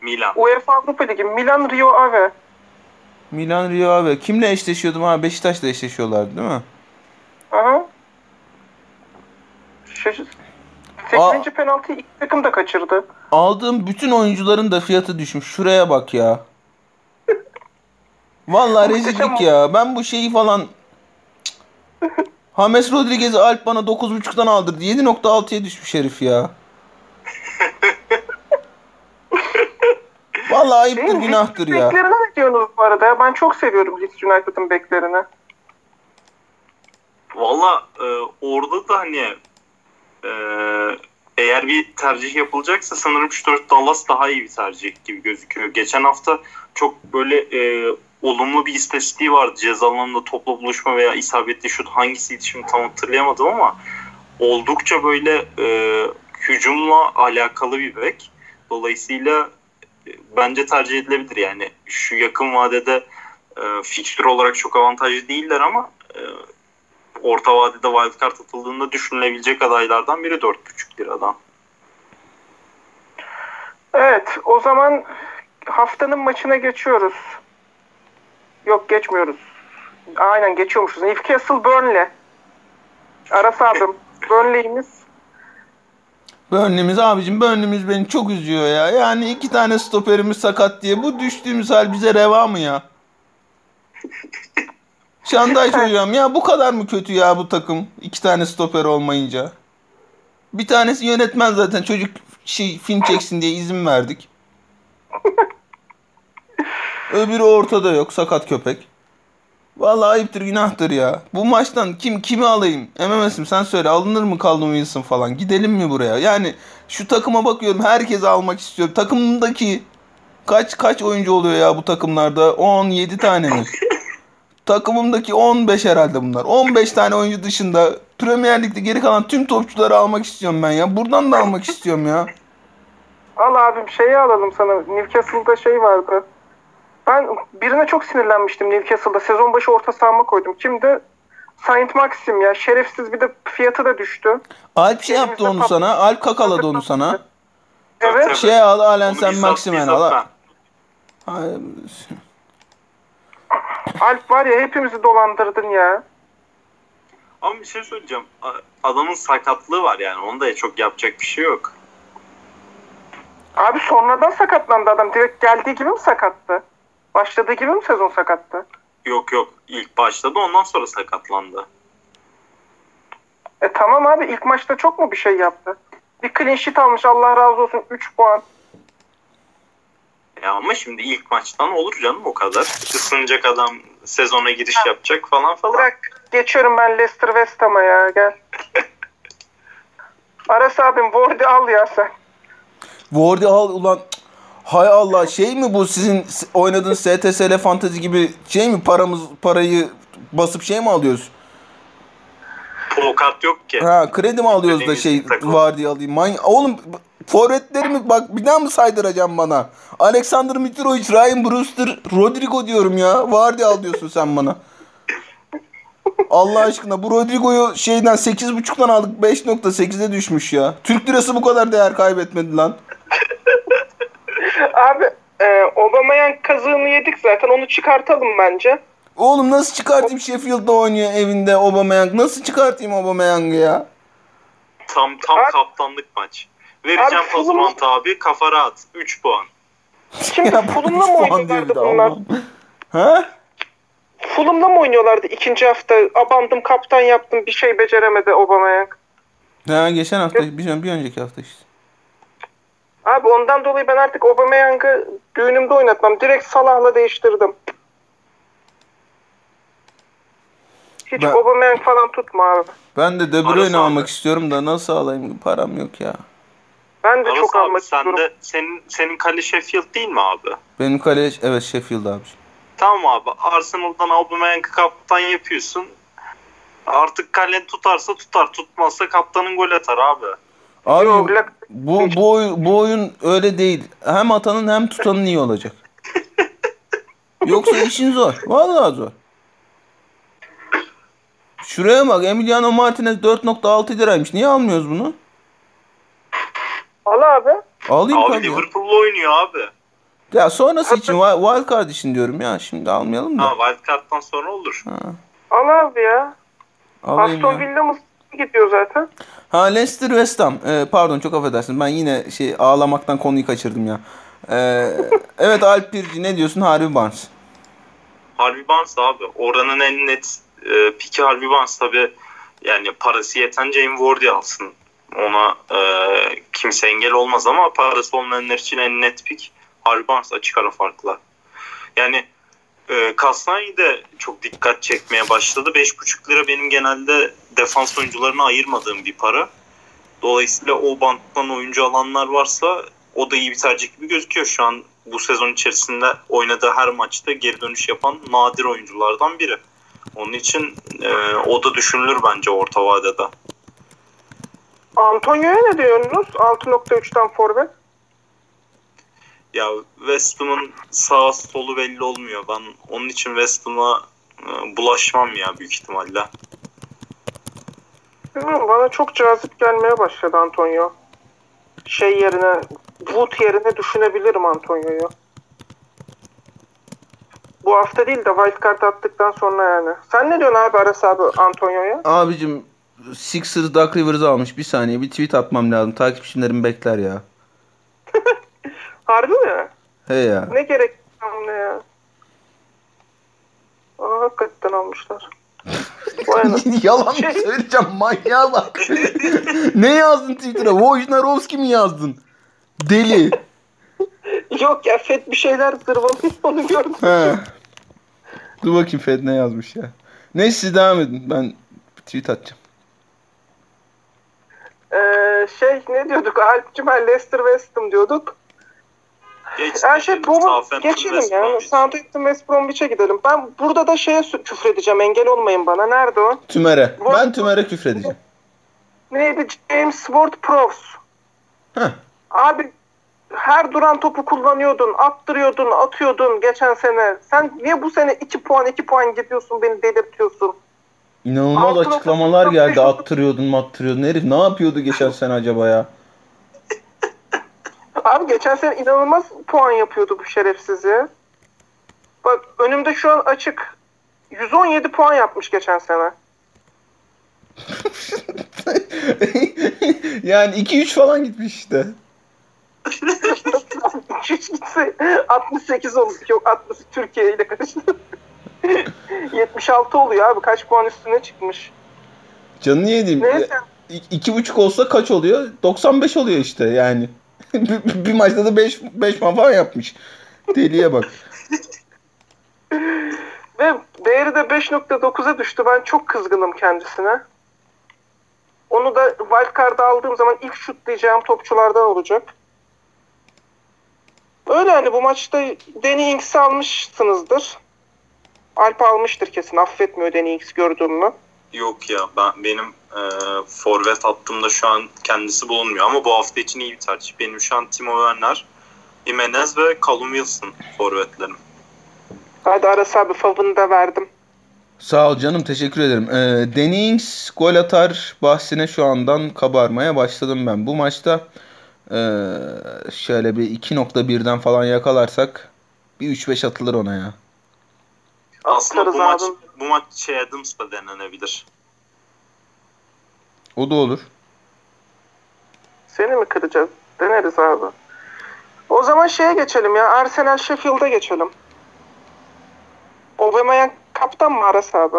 Milan. UEFA Avrupa Ligi Milan Rio Ave. Milan Rio abi. Kimle eşleşiyordum ha? Beşiktaş'la eşleşiyorlardı değil mi? Aha. Şaşır. 8. penaltıyı iki takım da kaçırdı. Aldığım bütün oyuncuların da fiyatı düşmüş. Şuraya bak ya. Vallahi <laughs> rezillik ya. Ben bu şeyi falan. <laughs> James Rodriguez'i Alp bana 9.5'tan aldırdı. 7.6'ya düşmüş herif ya. <laughs> Vallahi ayıptır mi? günahtır ya. Beklerine ne diyorsunuz bu arada? ya? Ben çok seviyorum Leeds United'ın beklerini. Valla e, orada da hani e, eğer bir tercih yapılacaksa sanırım Stuart Dallas daha iyi bir tercih gibi gözüküyor. Geçen hafta çok böyle e, olumlu bir istatistiği vardı. Ceza alanında topla buluşma veya isabetli şut hangisiydi şimdi tam hatırlayamadım ama oldukça böyle e, hücumla alakalı bir bek. Dolayısıyla e, bence tercih edilebilir yani. Şu yakın vadede e, fikstür olarak çok avantajlı değiller ama e, orta vadede wildcard atıldığında düşünülebilecek adaylardan biri 4,5 liradan. Evet, o zaman haftanın maçına geçiyoruz. Yok geçmiyoruz. Aynen geçiyormuşuz. Newcastle Burnley. Aras abim. Burnley'imiz. Burnley'miz abicim Burnley'miz beni çok üzüyor ya. Yani iki tane stoperimiz sakat diye. Bu düştüğümüz hal bize reva mı ya? <laughs> Şanday hocam ya bu kadar mı kötü ya bu takım? İki tane stoper olmayınca. Bir tanesi yönetmen zaten çocuk şey film çeksin diye izin verdik. <laughs> Öbürü ortada yok sakat köpek. Vallahi ayıptır günahtır ya. Bu maçtan kim kimi alayım? MMS'im sen söyle alınır mı Callum Wilson falan? Gidelim mi buraya? Yani şu takıma bakıyorum herkesi almak istiyorum. Takımdaki kaç kaç oyuncu oluyor ya bu takımlarda? 17 tane mi? <laughs> Takımımdaki 15 herhalde bunlar. 15 tane oyuncu dışında Premier Lig'de geri kalan tüm topçuları almak istiyorum ben ya. Buradan da almak istiyorum ya. Al abim şeyi alalım sana. Newcastle'da şey vardı. Ben birine çok sinirlenmiştim Newcastle'da. Sezon başı orta sahama koydum. Kimdi? Saint Maxim ya. Şerefsiz bir de fiyatı da düştü. Alp şey yaptı onu sana. Alp kakaladı onu sana. Evet. Tabii. Şey al Alen sen Maximen al. Alp var ya hepimizi dolandırdın ya. Ama bir şey söyleyeceğim. Adamın sakatlığı var yani. Onda çok yapacak bir şey yok. Abi sonradan sakatlandı adam. Direkt geldiği gibi mi sakattı? Başladığı gibi mi sezon sakattı? Yok yok. İlk başladı ondan sonra sakatlandı. E tamam abi ilk maçta çok mu bir şey yaptı? Bir clean sheet almış Allah razı olsun 3 puan. Ya ama şimdi ilk maçtan olur canım o kadar. Isınacak adam sezona giriş yapacak falan falan. Bırak geçiyorum ben Leicester West Ham'a ya gel. <laughs> Aras abim Ward'i al ya sen. Wardy al ulan. Hay Allah şey mi bu sizin s- oynadığın STSL fantezi gibi şey mi paramız parayı basıp şey mi alıyoruz? Kart yok ki. Ha kredi mi alıyoruz da Kredi şey takım. Wardy alayım? Many Oğlum forvetlerimi bak bir daha mı saydıracağım bana? Alexander Mitrovic, Ryan Brewster, Rodrigo diyorum ya. Wardy al diyorsun sen bana. Allah aşkına bu Rodrigo'yu şeyden 8.5'tan aldık 5.8'e düşmüş ya. Türk lirası bu kadar değer kaybetmedi lan. Abi e, Aubameyang kazığını yedik zaten onu çıkartalım bence. Oğlum nasıl çıkartayım Sheffield'da oynuyor evinde Aubameyang? Nasıl çıkartayım Aubameyang'ı ya? Tam tam Abi- kaptanlık maç. Vereceğim Abi, Pazumant abi kafa rahat. 3 puan. Şimdi <laughs> Ya Fulham'la mı oynuyorlardı bunlar? Ha? Fulham'la mı oynuyorlardı ikinci hafta? Abandım kaptan yaptım bir şey beceremedi Aubameyang. Ha geçen hafta bir, bir önceki hafta işte. Abi ondan dolayı ben artık Aubameyang'ı düğünümde oynatmam. Direkt Salah'la değiştirdim. Hiç Ben- Aubameyang falan tutma abi. Ben de De Arası Bruyne almak istiyorum da nasıl alayım? Param yok ya. Ben de Aras çok abi almak sen istiyorum. de senin senin kale Sheffield değil mi abi? Benim kale evet Sheffield abi. Tamam abi. Arsenal'dan Aubameyang'ı kaptan yapıyorsun. Artık kalen tutarsa tutar. Tutmazsa kaptanın gol atar abi. Abi Yok, bu, bu, oy- bu oyun öyle değil. Hem atanın hem tutanın iyi olacak. Yoksa işin zor. Vallahi zor. Şuraya bak Emiliano Martinez 4.6 liraymış. Niye almıyoruz bunu? Al abi. Alayım Abi tabii. ya. Liverpool'la oynuyor abi. Ya sonrası için wi- wild card için diyorum ya. Şimdi almayalım da. Ha Wildcard'dan sonra olur. Ha, Al abi ya. alayım Aston ya. Villa mı gidiyor zaten. Ha Leicester West Ham. Ee, pardon çok affedersin. Ben yine şey ağlamaktan konuyu kaçırdım ya. Ee, <laughs> evet Alp Pirci ne diyorsun Harvey Barnes? Harvey Barnes abi. Oranın en net e, piki Harvey Barnes tabi yani parası yeten Jamie Vardy alsın. Ona e, kimse engel olmaz ama parası olmayanlar için en net pik Harvey Barnes açık ara farkla. Yani e, Kastani de çok dikkat çekmeye başladı. 5,5 lira benim genelde defans oyuncularına ayırmadığım bir para. Dolayısıyla o banttan oyuncu alanlar varsa o da iyi bir tercih gibi gözüküyor. Şu an bu sezon içerisinde oynadığı her maçta geri dönüş yapan nadir oyunculardan biri. Onun için e, o da düşünülür bence orta vadede. Antonio'ya ne diyorsunuz? 6.3'ten forvet. Ya West Ham'ın sağ solu belli olmuyor. Ben onun için West Ham'a e, bulaşmam ya büyük ihtimalle. Bilmiyorum bana çok cazip gelmeye başladı Antonio. Şey yerine Wood yerine düşünebilirim Antonio'yu. Bu hafta değil de wildcard attıktan sonra yani. Sen ne diyorsun abi Aras abi Antonio'ya? Abicim Sixers Duck Rivers'ı almış. Bir saniye bir tweet atmam lazım. Takipçilerim bekler ya. <laughs> Harbi mi? He ya. Ne gerek ne ya? Aa, hakikaten almışlar. <laughs> Yalan mı Şey- söyleyeceğim manyağa bak. <laughs> ne yazdın Twitter'a? Wojnarowski mi yazdın? Deli. <laughs> Yok ya Fed bir şeyler zırvalıyor onu gördüm. He. Dur bakayım Fed ne yazmış ya. Neyse siz devam edin. Ben tweet atacağım. Ee, şey ne diyorduk? Alp'cim ben Leicester West Ham diyorduk. Geç, Her şey bu geçelim ya. Southampton West Bromwich'e gidelim. Ben burada da şeye küfredeceğim. Engel olmayın bana. Nerede o? Tümer'e. Bu- Ben Tümer'e küfredeceğim. Neydi? James Ward-Prowse. Heh. Abi her duran topu kullanıyordun, attırıyordun, atıyordun geçen sene. Sen niye bu sene 2 puan 2 puan gidiyorsun beni delirtiyorsun? İnanılmaz Altı açıklamalar geldi. Attırıyordun mattırıyordun. Herif ne yapıyordu geçen sene acaba ya? Abi geçen sene inanılmaz puan yapıyordu bu şerefsiz ya. Bak önümde şu an açık. 117 puan yapmış geçen sene. <laughs> yani 2-3 falan gitmiş işte. Hiç gitse 68 olur. Yok 60 Türkiye ile karıştı. 76 oluyor abi. Kaç puan üstüne çıkmış. Canını yediğim. Neyse. İki buçuk olsa kaç oluyor? 95 oluyor işte yani. Bir, <laughs> bir maçta da 5 5 falan yapmış. Deliye bak. Ve değeri de 5.9'a düştü. Ben çok kızgınım kendisine. Onu da wildcard'a aldığım zaman ilk şutlayacağım topçulardan olacak. Öyle hani bu maçta Danny Ings'i almışsınızdır. Alp almıştır kesin. Affetmiyor Danny Ings gördüğümü. Yok ya ben benim e, forvet hattımda şu an kendisi bulunmuyor ama bu hafta için iyi bir tercih. Benim şu an Timo Werner, Jimenez ve Callum Wilson forvetlerim. Hadi Aras abi favını da verdim. Sağ ol canım teşekkür ederim. Ee, Danny Ings gol atar bahsine şu andan kabarmaya başladım ben. Bu maçta ee, şöyle bir 2.1'den falan yakalarsak bir 3-5 atılır ona ya. Aslında Atarız bu maç abi. Bu maç şey Adams da denenebilir. O da olur. Seni mi kıracağız? Deneriz abi. O zaman şeye geçelim ya. Arsenal Sheffield'a geçelim. Aubameyang kaptan mı Aras abi?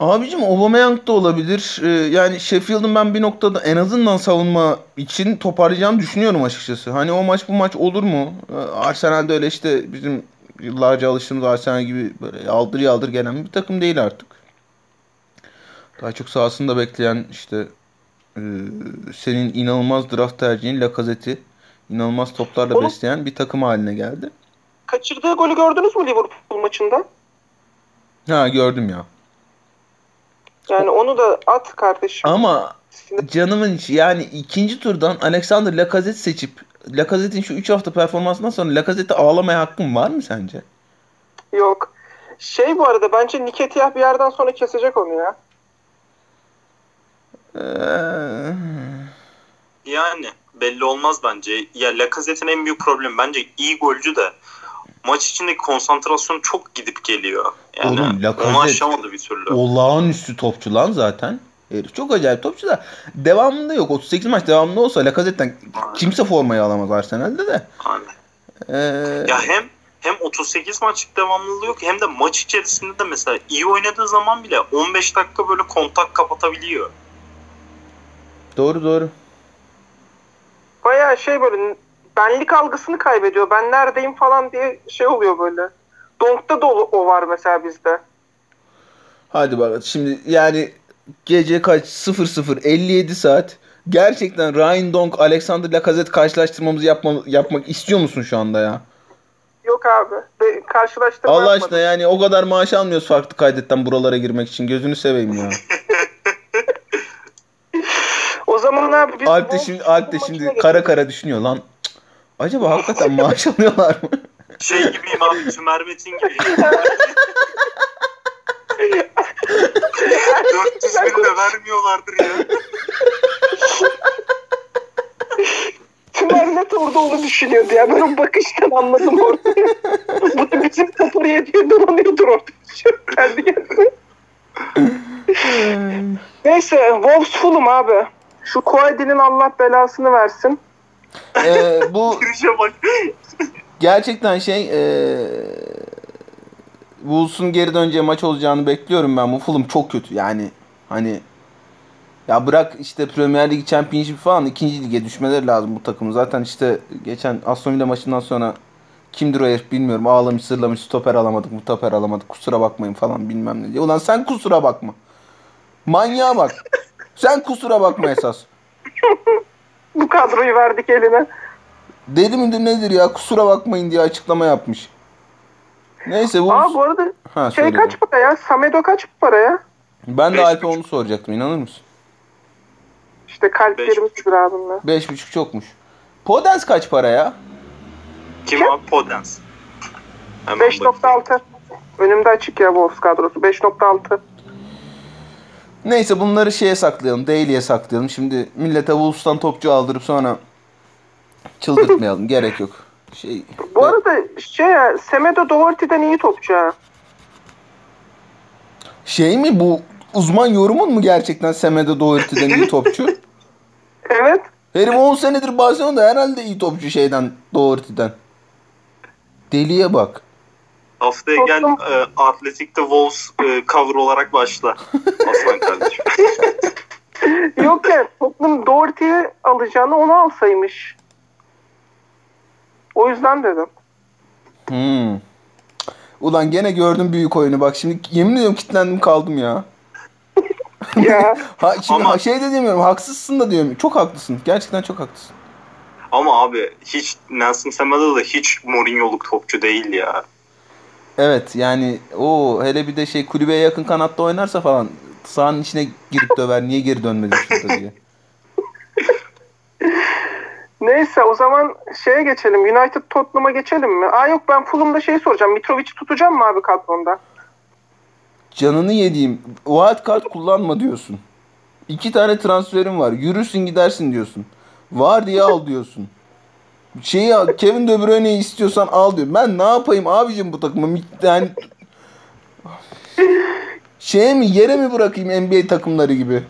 Abicim Aubameyang da olabilir. Ee, yani Sheffield'ın ben bir noktada en azından savunma için toparlayacağını düşünüyorum açıkçası. Hani o maç bu maç olur mu? Ee, Arsenal'de öyle işte bizim yıllarca alıştığımız Arsenal gibi böyle yaldır yaldır gelen bir takım değil artık. Daha çok sahasında bekleyen işte e, senin inanılmaz draft tercihin Lacazette'i inanılmaz toplarla Oğlum. besleyen bir takım haline geldi. Kaçırdığı golü gördünüz mü Liverpool maçında? Ha gördüm ya. Yani onu da at kardeşim. Ama canımın yani ikinci turdan Alexander Lacazette seçip Lacazette'in şu 3 hafta performansından sonra Lacazette'i ağlamaya hakkın var mı sence? Yok. Şey bu arada bence Niketiyah bir yerden sonra kesecek onu ya. Ee, Yani belli olmaz bence. Ya Lacazette'in en büyük problemi bence iyi golcü de maç içindeki konsantrasyonu çok gidip geliyor. Yani Oğlum, Lacazette- onu aşamadı bir türlü. olağanüstü topçu lan zaten. Herif çok acayip topçu da devamında yok. 38 maç devamında olsa Lacazette'den kimse formayı alamaz Arsenal'de de. Ee, Ya hem hem 38 maçlık devamlılığı yok hem de maç içerisinde de mesela iyi oynadığı zaman bile 15 dakika böyle kontak kapatabiliyor. doğru doğru. Bayağı şey böyle benlik algısını kaybediyor. Ben neredeyim falan diye şey oluyor böyle. Donk'ta da o, o var mesela bizde. Hadi bakalım. Şimdi yani gece kaç 00 57 saat gerçekten Ryan Donk Alexander Lacazette karşılaştırmamızı yapma, yapmak istiyor musun şu anda ya? Yok abi. Be, karşılaştırma Allah aşkına yani o kadar maaş almıyoruz farklı kaydetten buralara girmek için. Gözünü seveyim ya. <laughs> O zaman abi biz Alp de şimdi Alp de şimdi kara kara düşünüyor lan. Cık, Acaba hakikaten maaş <laughs> alıyorlar mı? Şey gibiyim abi Tümer Metin gibi. <laughs> 400 bin de vermiyorlardır ya. Tüm net orada onu düşünüyordu ya. Ben o bakıştan anladım orada. Bu da bizim kapıya diye dolanıyordur orada. Kendi kendine. Neyse Wolves Fulham abi. Şu Koedi'nin Allah belasını versin. Ee, bu Girişe bak. gerçekten şey ee, Wolves'un geri döneceği maç olacağını bekliyorum ben. Bu Fulham çok kötü yani. Hani ya bırak işte Premier Lig, Championship falan ikinci lige düşmeleri lazım bu takımın. Zaten işte geçen Aston Villa maçından sonra kimdir o herif bilmiyorum. Ağlamış sırlamış stoper alamadık, stoper alamadık. Kusura bakmayın falan bilmem ne diye. Ulan sen kusura bakma. Manyağa bak. Sen kusura bakma esas. <laughs> Bu kadroyu verdik eline. Deli midir nedir ya kusura bakmayın diye açıklama yapmış. Neyse Wolves... Aa bu arada Ha, şey kaç para ya? Samedo kaç para ya? Ben de Alp'e onu soracaktım inanır mısın? İşte kalplerimiz bir abimle. 5.5 çokmuş. Podens kaç para ya? Kim abi? Podens. Hemen bakayım. 5.6. Önümde açık ya Wolves kadrosu. 5.6. Neyse bunları şeye saklayalım. Daily'e saklayalım. Şimdi millete Wolves'tan topçu aldırıp sonra çıldırtmayalım. <laughs> Gerek yok. Şey, Bu arada şey ya Semedo Doherty'den iyi topçu ha. şey mi bu uzman yorumun mu gerçekten Semedo Doherty'den iyi topçu? <laughs> Evet. Herif 10 senedir Barcelona'da herhalde iyi topçu şeyden Doherty'den. Deliye bak. Haftaya gel e, Atletik'te Wolves e, cover olarak başla. <laughs> Aslan kardeşim. Yok ya Tottenham Doherty'yi alacağını onu alsaymış. O yüzden dedim. Hmm. Ulan gene gördüm büyük oyunu bak şimdi yemin ediyorum kilitlendim kaldım ya. <laughs> Ya <laughs> Ha, şimdi Ama- şey de demiyorum haksızsın da diyorum. Çok haklısın. Gerçekten çok haklısın. Ama abi hiç Nelson Semedo da hiç Mourinho'luk topçu değil ya. Evet yani o hele bir de şey kulübeye yakın kanatta oynarsa falan sahanın içine girip döver niye geri dönmedin <laughs> şurada diye. Neyse o zaman şeye geçelim. United Tottenham'a geçelim mi? Aa yok ben Fulham'da şey soracağım. Mitrovic'i tutacağım mı abi kadronda? Canını yediğim wild card kullanma diyorsun. İki tane transferim var. Yürürsün gidersin diyorsun. Var diye al diyorsun. Şeyi al, Kevin De Bruyne'yi istiyorsan al diyor. Ben ne yapayım abicim bu takımı? Yani <laughs> şeye mi yere mi bırakayım NBA takımları gibi?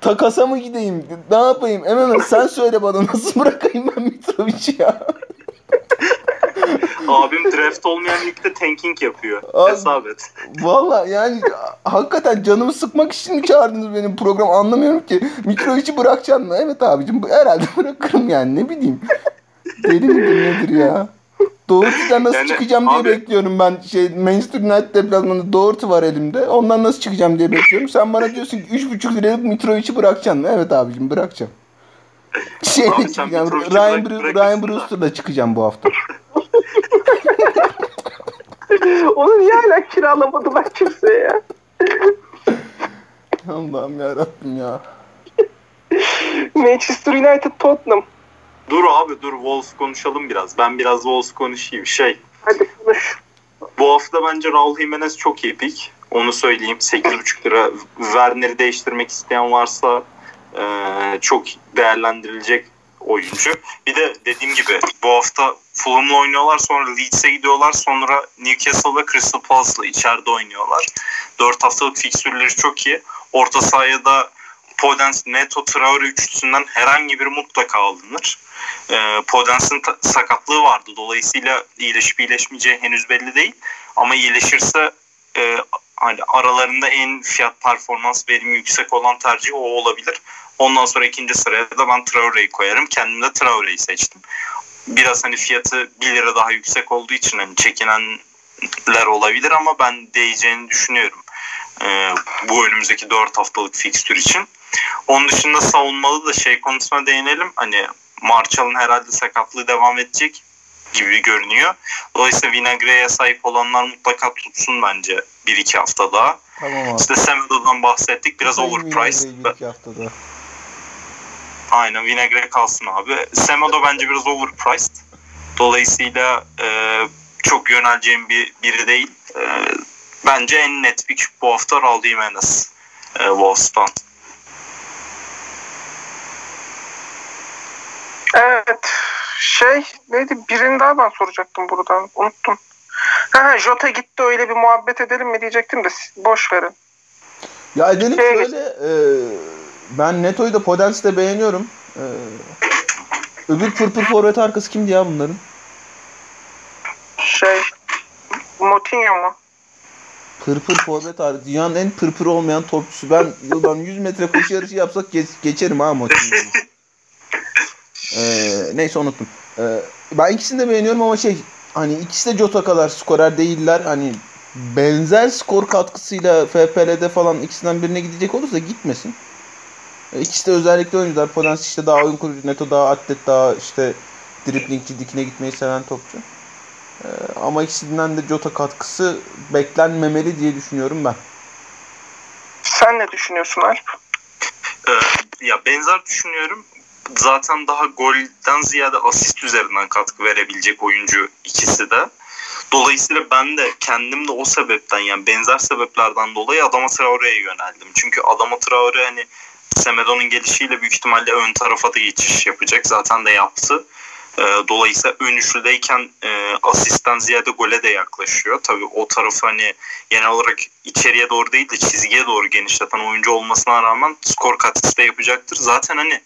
Takasa mı gideyim? Ne yapayım? Hemen sen söyle bana nasıl bırakayım ben Mitrovic'i ya? Abim draft olmayan ligde tanking yapıyor. Abi- Hesap et. Valla yani hakikaten canımı sıkmak için çağırdınız benim program anlamıyorum ki. Mitrovic'i bırakacaksın mı? Evet abicim herhalde bırakırım yani ne bileyim. Deli midir nedir ya? Doherty'den nasıl Yani çıkacağım diye abi- bekliyorum ben. Şey Manchester United deplasmanında Doherty var elimde. Ondan nasıl çıkacağım diye bekliyorum. Sen bana diyorsun ki 3,5 liralık Mitrovic'i bırakacaksın mı? Evet abicim bırakacağım. Sen çıkacağım. Ryan, bırak- Bru- Ryan. Brewster'la çıkacağım bu hafta. <laughs> Onu niye hala kiralamadılar kimseye ya? Allah'ım ya Rabbim ya. Manchester United Tottenham. Dur abi dur Wolves konuşalım biraz. Ben biraz Wolves konuşayım. Şey Hadi konuş. bu hafta bence Raul Jimenez çok iyi pick. Onu söyleyeyim. 8,5 lira. Werner'i değiştirmek isteyen varsa e, çok değerlendirilecek oyuncu. Bir de dediğim gibi bu hafta Fulham'la oynuyorlar. Sonra Leeds'e gidiyorlar. Sonra Newcastle ve Crystal Palace'la içeride oynuyorlar. 4 haftalık fiksürleri çok iyi. Orta sahaya da Podence, Neto, Traore üçlüsünden herhangi biri mutlaka alınır. E, Podence'ın ta- sakatlığı vardı. Dolayısıyla iyileşip iyileşmeyeceği henüz belli değil. Ama iyileşirse e, hani aralarında en fiyat performans verimi yüksek olan tercih o olabilir. Ondan sonra ikinci sıraya da ben Traore'yi koyarım. Kendim de Traore'yi seçtim. Biraz hani fiyatı 1 lira daha yüksek olduğu için hani çekinenler olabilir ama ben değeceğini düşünüyorum. Ee, bu önümüzdeki 4 haftalık fikstür için. Onun dışında savunmalı da şey konusuna değinelim. Hani Marshall'ın herhalde sakatlığı devam edecek gibi görünüyor. Dolayısıyla Vinagre'ye sahip olanlar mutlaka tutsun bence 1-2 hafta daha. Tamam abi. İşte Semedo'dan bahsettik. Biraz Sayın overpriced. Vinagre'yi iki haftada. Aynen Vinagre kalsın abi. Semedo bence biraz overpriced. Dolayısıyla e, çok yöneleceğim bir biri değil. E, bence en net pick bu hafta Raul Jimenez e, Wolves'tan. Evet. Şey neydi? Birini daha ben soracaktım buradan. Unuttum. Ha, Jota gitti öyle bir muhabbet edelim mi diyecektim de boş verin. Ya edelim Şeye şöyle e, ben Neto'yu da Podens'i de beğeniyorum. E, öbür pırpır forvet arkası kimdi ya bunların? Şey Moutinho mu? Pırpır forvet arkası. Dünyanın en pırpır olmayan topçusu. Ben yıldan 100 metre koşu yarışı yapsak geç, geçerim ha Motinho'yu. <laughs> e, neyse unuttum. E, ben ikisini de beğeniyorum ama şey hani ikisi de Jota kadar skorer değiller. Hani benzer skor katkısıyla FPL'de falan ikisinden birine gidecek olursa gitmesin. E, İkisi de özellikle oyuncular. Podence işte daha oyun kurucu, Neto daha atlet, daha işte driplingçi, dikine gitmeyi seven topçu. E, ama ikisinden de Jota katkısı beklenmemeli diye düşünüyorum ben. Sen ne düşünüyorsun Alp? Ee, ya benzer düşünüyorum. Zaten daha golden ziyade asist üzerinden katkı verebilecek oyuncu ikisi de. Dolayısıyla ben de kendim de o sebepten yani benzer sebeplerden dolayı Adama Traore'ye yöneldim. Çünkü Adama Traore hani Semedo'nun gelişiyle büyük ihtimalle ön tarafa da geçiş yapacak. Zaten de yaptı. Ee, Dolayısıyla ön üçlüdeyken e, ziyade gole de yaklaşıyor. Tabii o tarafı hani genel olarak içeriye doğru değil de çizgiye doğru genişleten oyuncu olmasına rağmen skor katkısı da yapacaktır. Zaten hani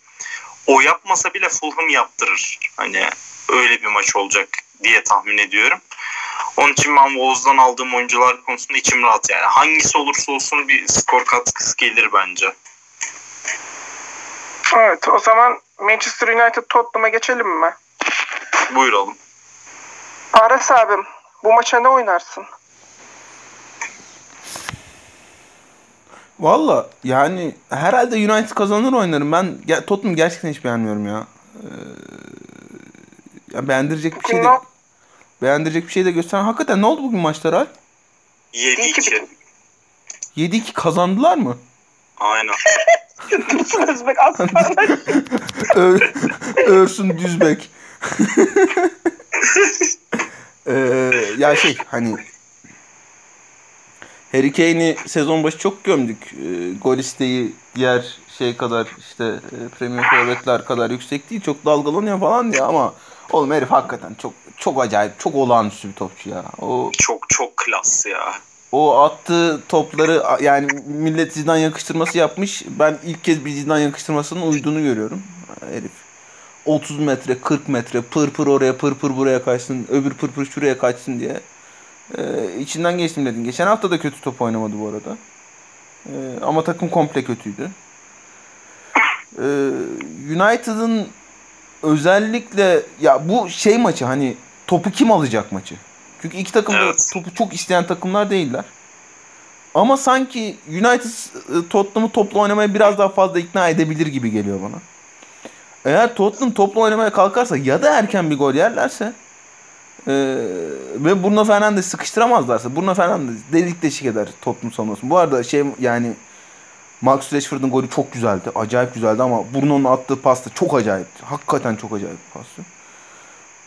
o yapmasa bile Fulham yaptırır. Hani öyle bir maç olacak diye tahmin ediyorum. Onun için ben Wolves'dan aldığım oyuncular konusunda içim rahat yani. Hangisi olursa olsun bir skor katkısı gelir bence. Evet o zaman Manchester United Tottenham'a geçelim mi? Buyuralım. Aras abim bu maça ne oynarsın? Valla yani herhalde United kazanır oynarım. Ben ge- Tottenham gerçekten hiç beğenmiyorum ya. Ee, ya beğendirecek bir şey de beğendirecek bir şey de gösteren. Hakikaten ne oldu bugün maçlar Alp? 7-2. 7-2 kazandılar mı? Aynen. Özbek aslanlar. <laughs> Örsün Düzbek. <laughs> Ee, ya şey hani Harry Kane'i sezon başı çok gömdük. Ee, gol isteği diğer şey kadar işte e, Premier Forvetler kadar yüksek değil. Çok dalgalanıyor falan diye ama oğlum herif hakikaten çok çok acayip, çok olağanüstü bir topçu ya. O Çok çok klas ya. o attığı topları yani millet Zidane yakıştırması yapmış. Ben ilk kez bir Zidane yakıştırmasının uyduğunu görüyorum. Herif 30 metre, 40 metre pır pır oraya pır pır buraya kaçsın, öbür pır pır şuraya kaçsın diye. Ee, içinden geçtim dedin. Geçen hafta da kötü top oynamadı bu arada. Ee, ama takım komple kötüydü. Ee, United'ın özellikle ya bu şey maçı hani topu kim alacak maçı? Çünkü iki takım da Evet. topu çok isteyen takımlar değiller. Ama sanki United e, Tottenham'ı toplu oynamaya biraz daha fazla ikna edebilir gibi geliyor bana. Eğer Tottenham toplu oynamaya kalkarsa ya da erken bir gol yerlerse e, ve Bruno Fernandes sıkıştıramazlarsa Bruno Fernandes delik deşik eder Tottenham savunmasını. Bu arada şey yani Max Rashford'un golü çok güzeldi. Acayip güzeldi ama Bruno'nun attığı pasta çok acayipti. Hakikaten çok acayip bir pastı.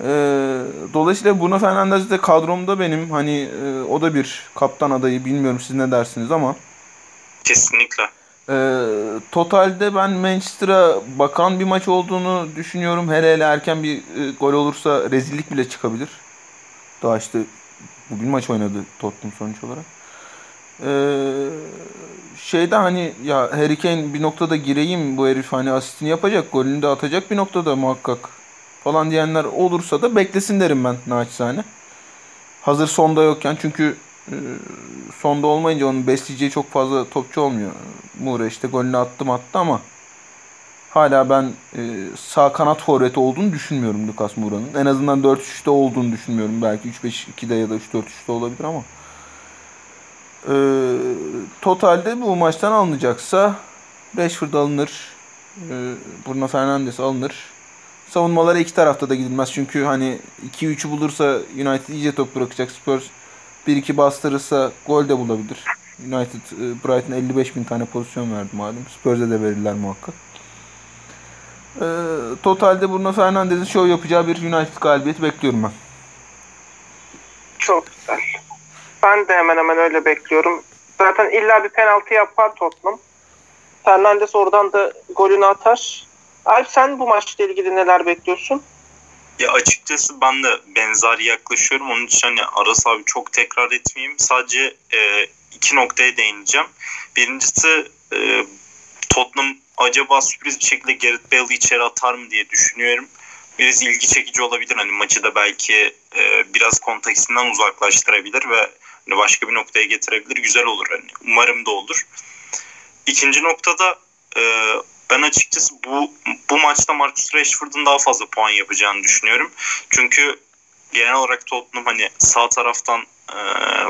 Ee, dolayısıyla Bruno Fernandes de kadromda benim. Hani e, o da bir kaptan adayı. Bilmiyorum siz ne dersiniz ama. Kesinlikle. Ee, totalde ben Manchester'a bakan bir maç olduğunu düşünüyorum. Hele hele erken bir e, gol olursa rezillik bile çıkabilir. Daha işte bugün maç oynadı Tottenham sonuç olarak. Ee, şeyde hani ya Harry Kane bir noktada gireyim bu herif hani asistini yapacak golünü de atacak bir noktada muhakkak falan diyenler olursa da beklesin derim ben naçizane. Hazır sonda yokken çünkü e, sonda olmayınca onun besleyeceği çok fazla topçu olmuyor. Moura işte golünü attım attı ama hala ben e, sağ kanat forveti olduğunu düşünmüyorum Lucas Moura'nın. En azından 4-3'te olduğunu düşünmüyorum. Belki 3-5-2'de ya da 3-4-3'te olabilir ama. E, totalde bu maçtan alınacaksa Rashford alınır. E, Bruno Fernandes alınır. Savunmalara iki tarafta da gidilmez. Çünkü hani 2-3'ü bulursa United iyice top bırakacak. Spurs 1-2 bastırırsa gol de bulabilir. United e, Brighton 55 bin tane pozisyon verdi malum. Spurs'e de verirler muhakkak. E, totalde Bruno Fernandes'in şov yapacağı bir United galibiyeti bekliyorum ben. Çok güzel. Ben de hemen hemen öyle bekliyorum. Zaten illa bir penaltı yapar Tottenham. Fernandes oradan da golünü atar. Alp sen bu maçla ilgili neler bekliyorsun? Ya açıkçası ben de benzer yaklaşıyorum. Onun için hani Aras abi çok tekrar etmeyeyim. Sadece e, iki noktaya değineceğim. Birincisi e, Tottenham acaba sürpriz bir şekilde Gareth Bale'ı içeri atar mı diye düşünüyorum. Biraz ilgi çekici olabilir. Hani maçı da belki e, biraz kontekstinden uzaklaştırabilir ve hani başka bir noktaya getirebilir. Güzel olur. Hani umarım da olur. İkinci noktada e, ben açıkçası bu bu maçta Marcus Rashford'un daha fazla puan yapacağını düşünüyorum. Çünkü genel olarak Tottenham hani sağ taraftan e,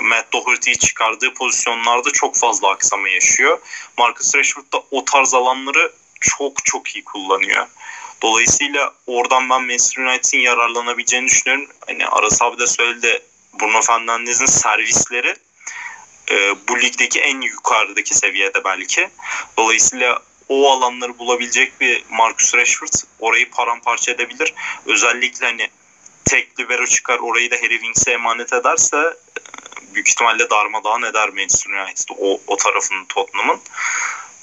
Matt Doherty'yi çıkardığı pozisyonlarda çok fazla aksama yaşıyor. Marcus Rashford da o tarz alanları çok çok iyi kullanıyor. Dolayısıyla oradan ben Manchester United'in yararlanabileceğini düşünüyorum. Hani Aras abi de söyledi Bruno Fernandes'in servisleri e, bu ligdeki en yukarıdaki seviyede belki. Dolayısıyla o alanları bulabilecek bir Marcus Rashford orayı paramparça edebilir. Özellikle hani tek libero çıkar orayı da Harry Winks'e emanet ederse e, büyük ihtimalle darmadağın eder Manchester United o, o tarafının Tottenham'ın.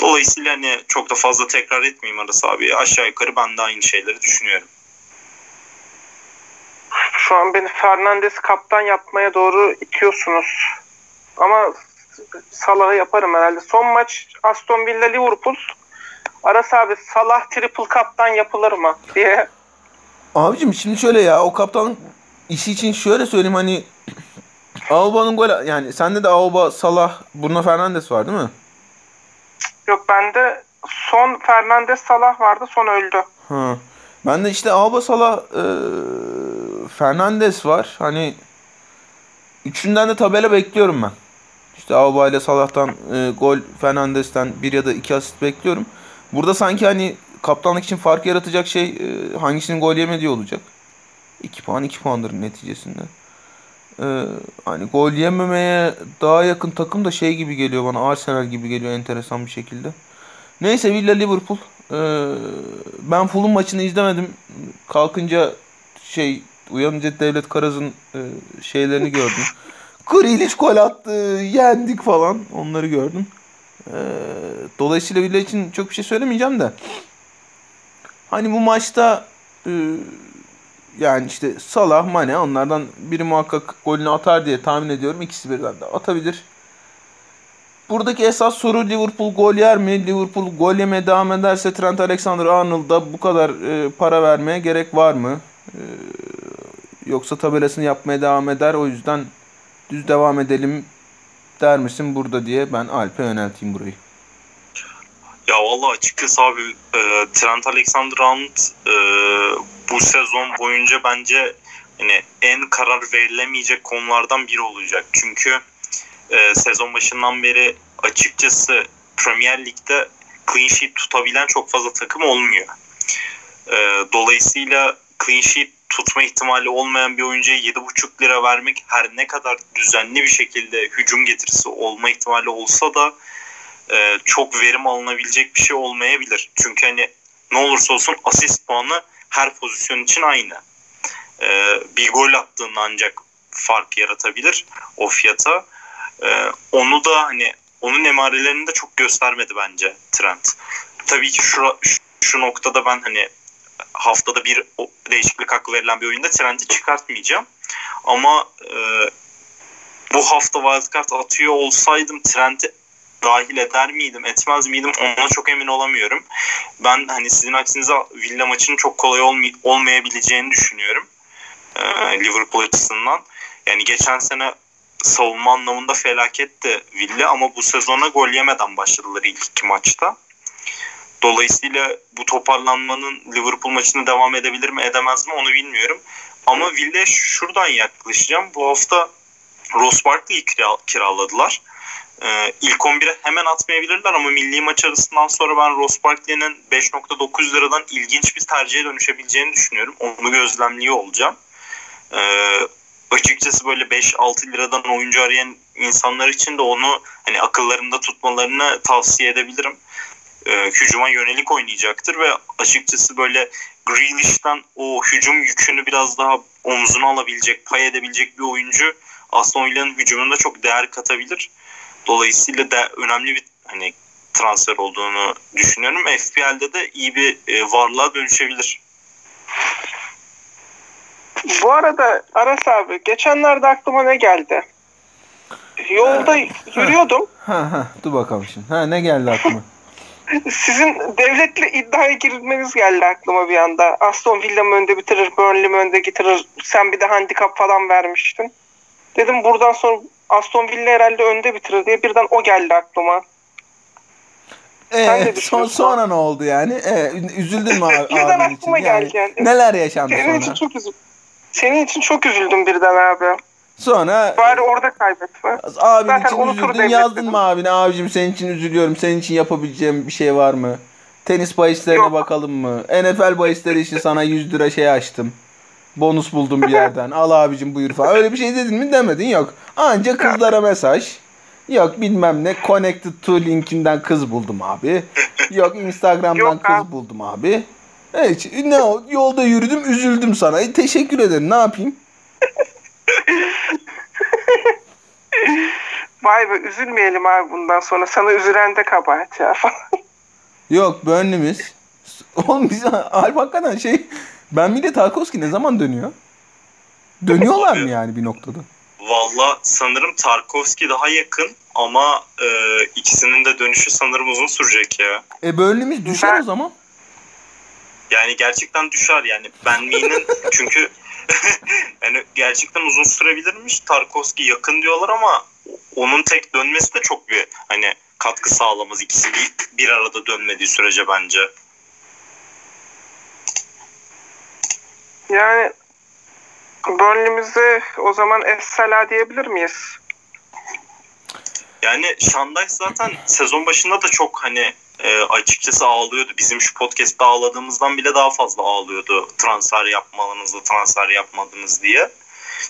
Dolayısıyla hani çok da fazla tekrar etmeyeyim Aras abi. Aşağı yukarı ben de aynı şeyleri düşünüyorum. Şu an beni Fernandes kaptan yapmaya doğru itiyorsunuz. Ama Salah'ı yaparım herhalde. Son maç Aston Villa Liverpool. Aras abi Salah triple kaptan yapılır mı diye. Abicim şimdi şöyle ya o kaptan işi için şöyle söyleyeyim hani Auba'nın gol yani sende de Auba, Salah, Bruno Fernandes var değil mi? Yok bende son Fernandes Salah vardı son öldü. Ha. Ben de işte Auba, Salah, e, Fernandes var. Hani üçünden de tabela bekliyorum ben. İşte Auba ile Salah'tan e, gol, Fernandes'ten bir ya da iki asist bekliyorum. Burada sanki hani kaptanlık için fark yaratacak şey e, hangisinin gol yemediği olacak. 2 puan 2 puandır neticesinde. Ee, hani gol yememeye daha yakın takım da şey gibi geliyor bana. Arsenal gibi geliyor enteresan bir şekilde. Neyse Villa Liverpool. Ee, ben Fulham maçını izlemedim. Kalkınca şey uyanınca Devlet Karaz'ın e, şeylerini gördüm. <laughs> Grealish gol attı, yendik falan. Onları gördüm. Ee, dolayısıyla Villa için çok bir şey söylemeyeceğim de. Hani bu maçta e, yani işte Salah, Mane onlardan biri muhakkak golünü atar diye tahmin ediyorum. İkisi birden de atabilir. Buradaki esas soru Liverpool gol yer mi? Liverpool gol yemeye devam ederse Trent Alexander-Arnold'a bu kadar e, para vermeye gerek var mı? E, yoksa tabelasını yapmaya devam eder. O yüzden düz devam edelim der misin burada diye ben Alp'e yönelteyim burayı. Ya valla açıkçası abi e, Trent Alexander-Arnold e, bu sezon boyunca bence hani en karar verilemeyecek konulardan biri olacak. Çünkü e, sezon başından beri açıkçası Premier Lig'de clean sheet tutabilen çok fazla takım olmuyor. E, dolayısıyla clean sheet tutma ihtimali olmayan bir oyuncuya 7,5 lira vermek her ne kadar düzenli bir şekilde hücum getirisi olma ihtimali olsa da e, çok verim alınabilecek bir şey olmayabilir. Çünkü hani ne olursa olsun asist puanı her pozisyon için aynı. E, bir gol attığında ancak fark yaratabilir o fiyata. E, onu da hani onun emarelerini de çok göstermedi bence Trent. Tabii ki şu, şu noktada ben hani haftada bir değişiklik hakkı verilen bir oyunda Trent'i çıkartmayacağım. Ama e, bu hafta wildcard atıyor olsaydım Trent'i dahil eder miydim, etmez miydim ona çok emin olamıyorum. Ben hani sizin aksinize Villa maçının çok kolay olmay- olmayabileceğini düşünüyorum. Ee, Liverpool açısından. Yani geçen sene savunma anlamında felaketti Villa ama bu sezona gol yemeden başladılar ilk iki maçta. Dolayısıyla bu toparlanmanın Liverpool maçında devam edebilir mi edemez mi onu bilmiyorum. Ama Villa şuradan yaklaşacağım. Bu hafta Ross Barkley'i kiraladılar. Ee, ilk 11'e hemen atmayabilirler ama milli maç arasından sonra ben Ross Barkley'nin 5.9 liradan ilginç bir tercihe dönüşebileceğini düşünüyorum. Onu gözlemliyor olacağım. Ee, açıkçası böyle 5-6 liradan oyuncu arayan insanlar için de onu hani akıllarında tutmalarını tavsiye edebilirim. Ee, hücuma yönelik oynayacaktır ve açıkçası böyle Grealish'ten o hücum yükünü biraz daha omzuna alabilecek, pay edebilecek bir oyuncu Aston Villa'nın hücumunda çok değer katabilir. Dolayısıyla da önemli bir hani transfer olduğunu düşünüyorum. FPL'de de iyi bir e, varlığa dönüşebilir. Bu arada Aras abi geçenlerde aklıma ne geldi? Yolda yürüyordum. Ha ha dur bakalım şimdi. Ha ne geldi aklıma? <laughs> Sizin devletle iddiaya girmeniz geldi aklıma bir anda. Aston Villa mı önde bitirir, Burnley mi önde getirir. Sen bir de handikap falan vermiştin. Dedim buradan sonra Aston Villa herhalde önde bitirir diye birden o geldi aklıma. Ee, son, sonra ne oldu yani? Ee, üzüldün mü <laughs> abi, Birden için? aklıma Yani, geldi yani. neler yaşandı Senin için sonra? çok üzüldüm. Senin için çok üzüldüm birden abi. Sonra Bari orada kaybetme. abin Zaten için üzüldün. Yazdın mı abine? Abicim senin için üzülüyorum. Senin için yapabileceğim bir şey var mı? Tenis bahislerine Yok. bakalım mı? NFL bahisleri için sana 100 lira şey açtım. Bonus buldum bir yerden. Al abicim buyur falan. Öyle bir şey dedin mi demedin yok. Anca kızlara mesaj. Yok bilmem ne connected to linkinden kız buldum abi. Yok Instagram'dan Yok kız abi. buldum abi. Evet ne o yolda yürüdüm üzüldüm sana. E, teşekkür ederim ne yapayım? <laughs> Vay be üzülmeyelim abi bundan sonra. Sana üzülen de kabahat ya falan. Yok Burnley'miz. Oğlum biz Alp hakikaten şey ben bir de Tarkovski ne zaman dönüyor? Dönüyorlar mı yani bir noktada? Valla sanırım Tarkovski daha yakın ama e, ikisinin de dönüşü sanırım uzun sürecek ya. E Burnley'miz düşer Ben- o zaman. Yani gerçekten düşer yani. Ben Mee'nin çünkü <laughs> yani gerçekten uzun sürebilirmiş. Tarkovski yakın diyorlar ama onun tek dönmesi de çok bir hani katkı sağlamaz. İkisi bir, bir arada dönmediği sürece bence. Yani Burnley'mize o zaman Essela diyebilir miyiz? Yani Şanday zaten sezon başında da çok hani e, açıkçası ağlıyordu. Bizim şu podcast'ta ağladığımızdan bile daha fazla ağlıyordu. Transfer yapmalınız da transfer yapmadınız diye.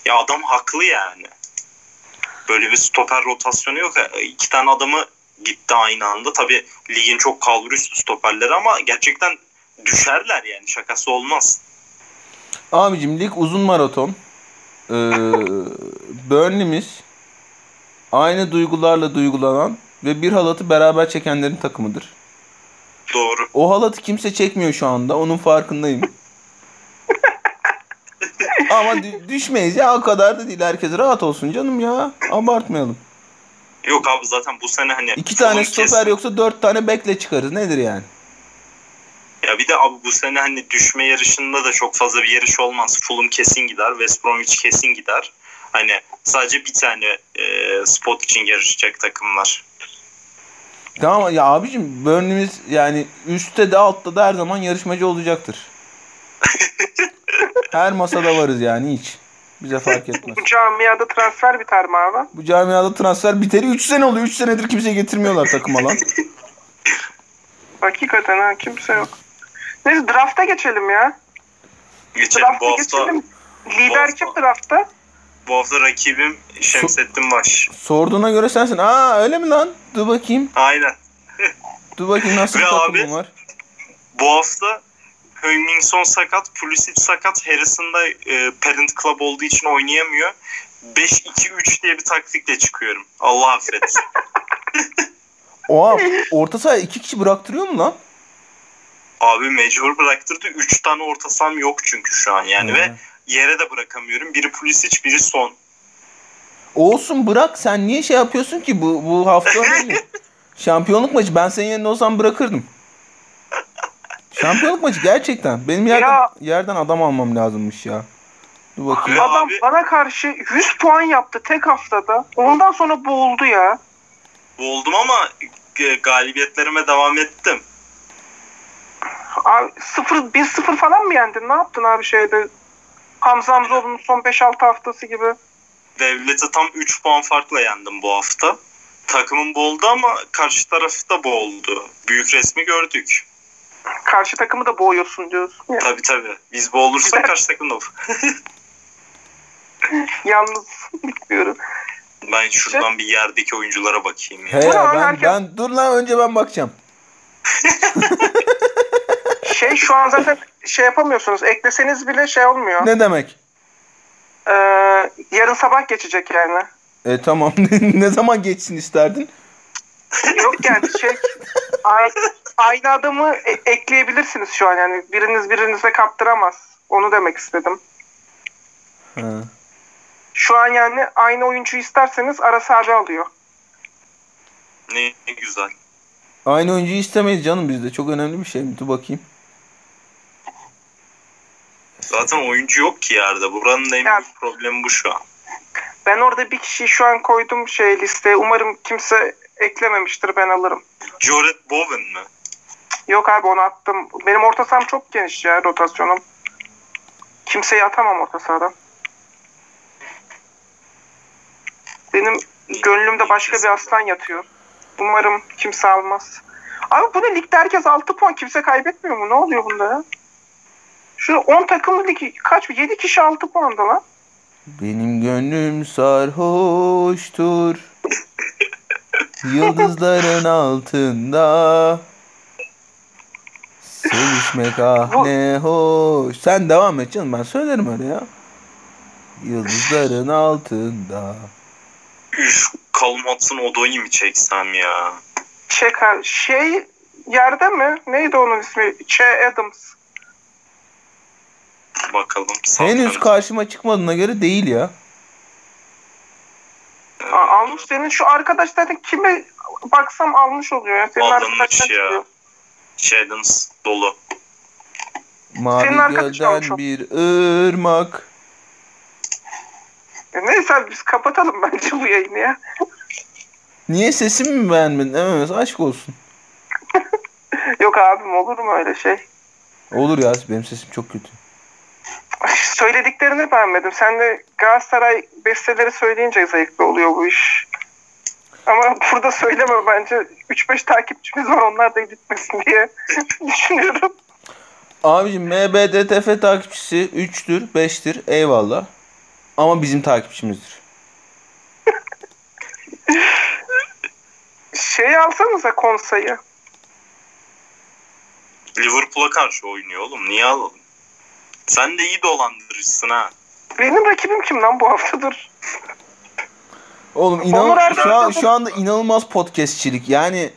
Ya adam haklı yani. Böyle bir stoper rotasyonu yok. E, İki tane adamı gitti aynı anda. Tabii ligin çok kalburüstü stoperleri ama gerçekten düşerler yani. Şakası olmaz. Abicim lig uzun maraton. Ee, <laughs> Burnley'miz aynı duygularla duygulanan ve bir halatı beraber çekenlerin takımıdır. Doğru. O halatı kimse çekmiyor şu anda. Onun farkındayım. <laughs> Ama dü- düşmeyiz ya o kadar da değil. Herkes rahat olsun canım ya. Abartmayalım. Yok abi zaten bu sene hani İki tane stoper kesin- yoksa dört tane bekle çıkarız. Nedir yani? Ya bir de abi bu sene hani düşme yarışında da çok fazla bir yarış olmaz. Fulham kesin gider, West Bromwich kesin gider. Hani sadece bir tane e, spot için yarışacak takımlar. Tamam ya abicim Burnley'miz yani üstte de altta da her zaman yarışmacı olacaktır. <laughs> Her masada varız yani hiç. Bize fark etmez. Bu camiada transfer biter mi abi? Bu camiada transfer biteri 3 sene oluyor. 3 senedir kimse getirmiyorlar takıma lan. <laughs> Hakikaten ha kimse yok. Neyse draft'a geçelim ya. Geçelim Draft'a bu hafta. geçelim. bu Lider hafta- kim draft'ta? Bu hafta rakibim Şemsettin Baş. Sorduğuna göre sensin. Aa öyle mi lan? Dur bakayım. Aynen. <laughs> Dur bakayım nasıl bir abi- var. Bu hafta Heung-Min sakat, Pulisic sakat. Harrison da e, Parent Club olduğu için oynayamıyor. 5-2-3 diye bir taktikle çıkıyorum. Allah affetsin. <laughs> Oha orta sahaya iki kişi bıraktırıyor mu lan? Abi mecbur bıraktırdı. 3 tane orta saham yok çünkü şu an yani Hı. ve yere de bırakamıyorum. Biri Pulisic, biri Son. Olsun bırak sen niye şey yapıyorsun ki bu bu hafta <laughs> önemli. Şampiyonluk maçı ben senin yerinde olsam bırakırdım. Şampiyonluk maçı gerçekten. Benim yerden Ya- yerden adam almam lazımmış ya. Dur bakayım. Adam abi- bana karşı 100 puan yaptı tek haftada. Ondan sonra boğuldu ya. Oldum ama e, galibiyetlerime devam ettim. Abi 0 1-0 falan mı yendin? Ne yaptın abi şeyde? Hamza Hamzoğlu'nun son 5-6 haftası gibi. Devleti tam 3 puan farkla yendim bu hafta. Takımım boldu ama karşı tarafı da boldu. Büyük resmi gördük. Karşı takımı da boğuyorsun diyorsun. Ya. Tabii tabii. Biz boğulursak karşı takım da <laughs> Yalnız diyorum. Ben şuradan bir yerdeki oyunculara bakayım ya. He ya ben, herkes- ben dur lan önce ben bakacağım. <laughs> Şey şu an zaten şey yapamıyorsunuz. Ekleseniz bile şey olmuyor. Ne demek? Ee, yarın sabah geçecek yani. E tamam <laughs> ne zaman geçsin isterdin? Yok yani şey ay- aynı adamı e- ekleyebilirsiniz şu an yani biriniz birinize kaptıramaz. Onu demek istedim. Ha. Şu an yani aynı oyuncuyu isterseniz Aras abi alıyor. Ne, güzel. Aynı oyuncuyu istemeyiz canım bizde. Çok önemli bir şey? Dur bakayım. Zaten oyuncu yok ki yerde. Buranın en Ya- büyük problemi bu şu an. Ben orada bir kişiyi şu an koydum şey listeye. Umarım kimse eklememiştir ben alırım. Jared Bowen mi? Yok abi onu attım. Benim orta saham çok geniş ya rotasyonum. Kimseyi atamam orta sahadan. Benim gönlümde başka bir aslan yatıyor. Umarım kimse almaz. Abi bu ne ligde herkes 6 puan kimse kaybetmiyor mu? Ne oluyor bunda ya? Şu 10 takımlı lig kaç? 7 kişi 6 puanda lan. Benim gönlüm sarhoştur. <laughs> Yıldızların altında. Sevişmek ah ne hoş. Sen devam et canım ben söylerim öyle ya. Yıldızların altında. Üf, Kalmatsın odayı mı çeksem ya? Çek. Şey yerde mi? Neydi onun ismi? Che Adams. Bakalım. Henüz karşıma çıkmadığına göre değil ya. Aa, almış senin şu arkadaş zaten kime baksam almış oluyor ya. Senin Alınmış ya. çıkıyor. Shadens dolu. Mavi Senin gölden bir ırmak. E, neyse abi biz kapatalım bence bu yayını ya. Niye sesimi mi beğenmedin? Evet aşk olsun. <laughs> Yok abim olur mu öyle şey? Olur ya benim sesim çok kötü. <laughs> Söylediklerini beğenmedim. Sen de Galatasaray besteleri söyleyince zevkli oluyor bu iş. Ama burada söyleme bence. 3-5 takipçimiz var onlar da gitmesin diye <laughs> düşünüyorum. Abicim MBDTF takipçisi 3'tür 5'tir eyvallah. Ama bizim takipçimizdir. <laughs> Şey alsanıza konsayı. Liverpool'a karşı oynuyor oğlum. Niye alalım? Sen de iyi dolandırıcısın ha. Benim rakibim kim lan bu haftadır? Oğlum inan şu, an, şu anda inanılmaz podcastçilik. Yani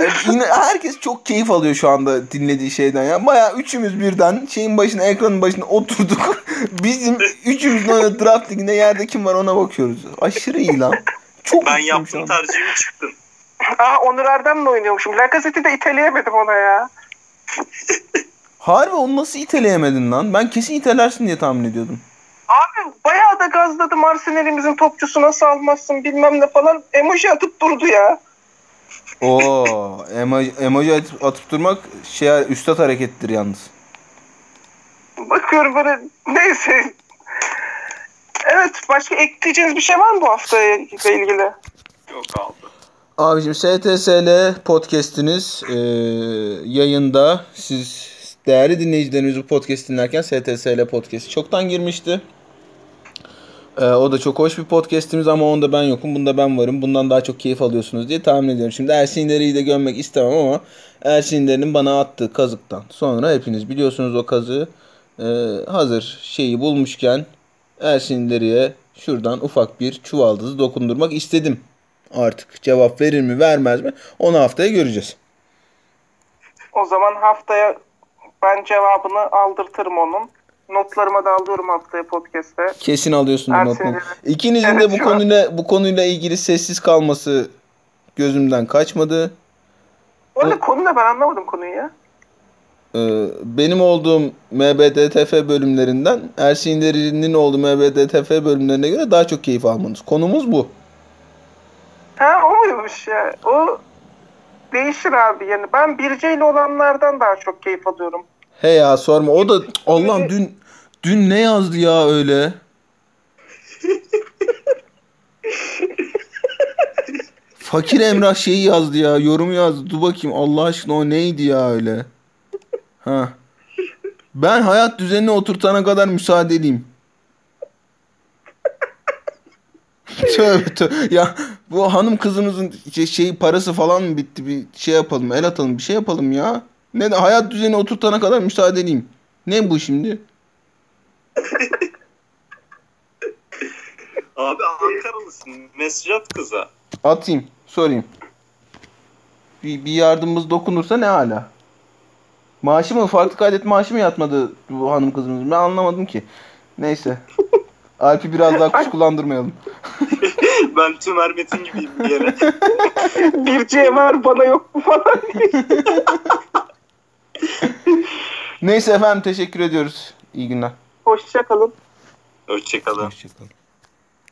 e, yine herkes çok keyif alıyor şu anda dinlediği şeyden ya. Baya üçümüz birden şeyin başına ekranın başına oturduk. <laughs> Bizim üçümüzün oynadığı draft liginde yerde kim var ona bakıyoruz. Aşırı iyi lan. Çok Ben yaptım tercihimi çıktın. Aa Onur Erdem'le oynuyormuşum. Lacazzette'i de iteleyemedim ona ya. <laughs> Harbi onu nasıl iteleyemedin lan? Ben kesin itelersin diye tahmin ediyordum. Abi bayağı da gazladım Arsenal'imizin topçusu nasıl almazsın bilmem ne falan. Emoji atıp durdu ya. Oo, emoji, emoji atıp, atıp durmak şey üstad harekettir yalnız. Bakıyorum böyle neyse. Evet başka ekleyeceğiniz bir şey var mı bu haftaya ilgili? Yok aldı. Abicim STSL podcast'iniz e, yayında. Siz değerli dinleyicilerimiz bu podcast dinlerken STSL podcast çoktan girmişti. E, o da çok hoş bir podcast'imiz ama onda ben yokum. Bunda ben varım. Bundan daha çok keyif alıyorsunuz diye tahmin ediyorum. Şimdi Ersin de gömmek istemem ama Ersin bana attığı kazıktan sonra hepiniz biliyorsunuz o kazığı. E, hazır şeyi bulmuşken Ersin şuradan ufak bir çuvaldızı dokundurmak istedim artık cevap verir mi vermez mi onu haftaya göreceğiz. O zaman haftaya ben cevabını aldırtırım onun. Notlarıma da alıyorum haftaya podcast'te. Kesin alıyorsun bu notunu. İkinizin Evet, de bu şu an. konuyla bu konuyla ilgili sessiz kalması gözümden kaçmadı. Bu arada O- konu ne ben anlamadım konuyu ya. Ee, benim olduğum MBDTF bölümlerinden Ersin Deri'nin olduğu MBDTF bölümlerine göre daha çok keyif almanız. Konumuz bu. Ha o muymuş ya? O değişir abi yani. Ben birceyle olanlardan daha çok keyif alıyorum. He ya sorma. O da Allah'ım dün dün ne yazdı ya öyle? Fakir Emrah şeyi yazdı ya. Yorum yazdı. Dur bakayım Allah aşkına o neydi ya öyle? Ha. Ben hayat düzenine oturtana kadar müsaade edeyim. <laughs> tövbe tövbe. Ya bu hanım kızımızın şey, şey parası falan mı bitti? Bir şey yapalım, el atalım, bir şey yapalım ya. Ne hayat düzeni oturtana kadar müsaade edeyim. Ne bu şimdi? <laughs> Abi Ankaralısın. Mesaj at kıza. Atayım, sorayım. bir, bir yardımımız dokunursa ne hala. Maaşı mı? Farklı kaydet maaşı mı yatmadı bu hanım kızımız? Ben anlamadım ki. Neyse. Alp'i biraz daha kuşkulandırmayalım. <laughs> Ben Tümer Metin gibiyim bir yere. <laughs> Bir C var bana yok mu falan diye. Neyse efendim teşekkür ediyoruz. İyi günler. Hoşça kalın. Hoşçakalın. Hoşçakalın.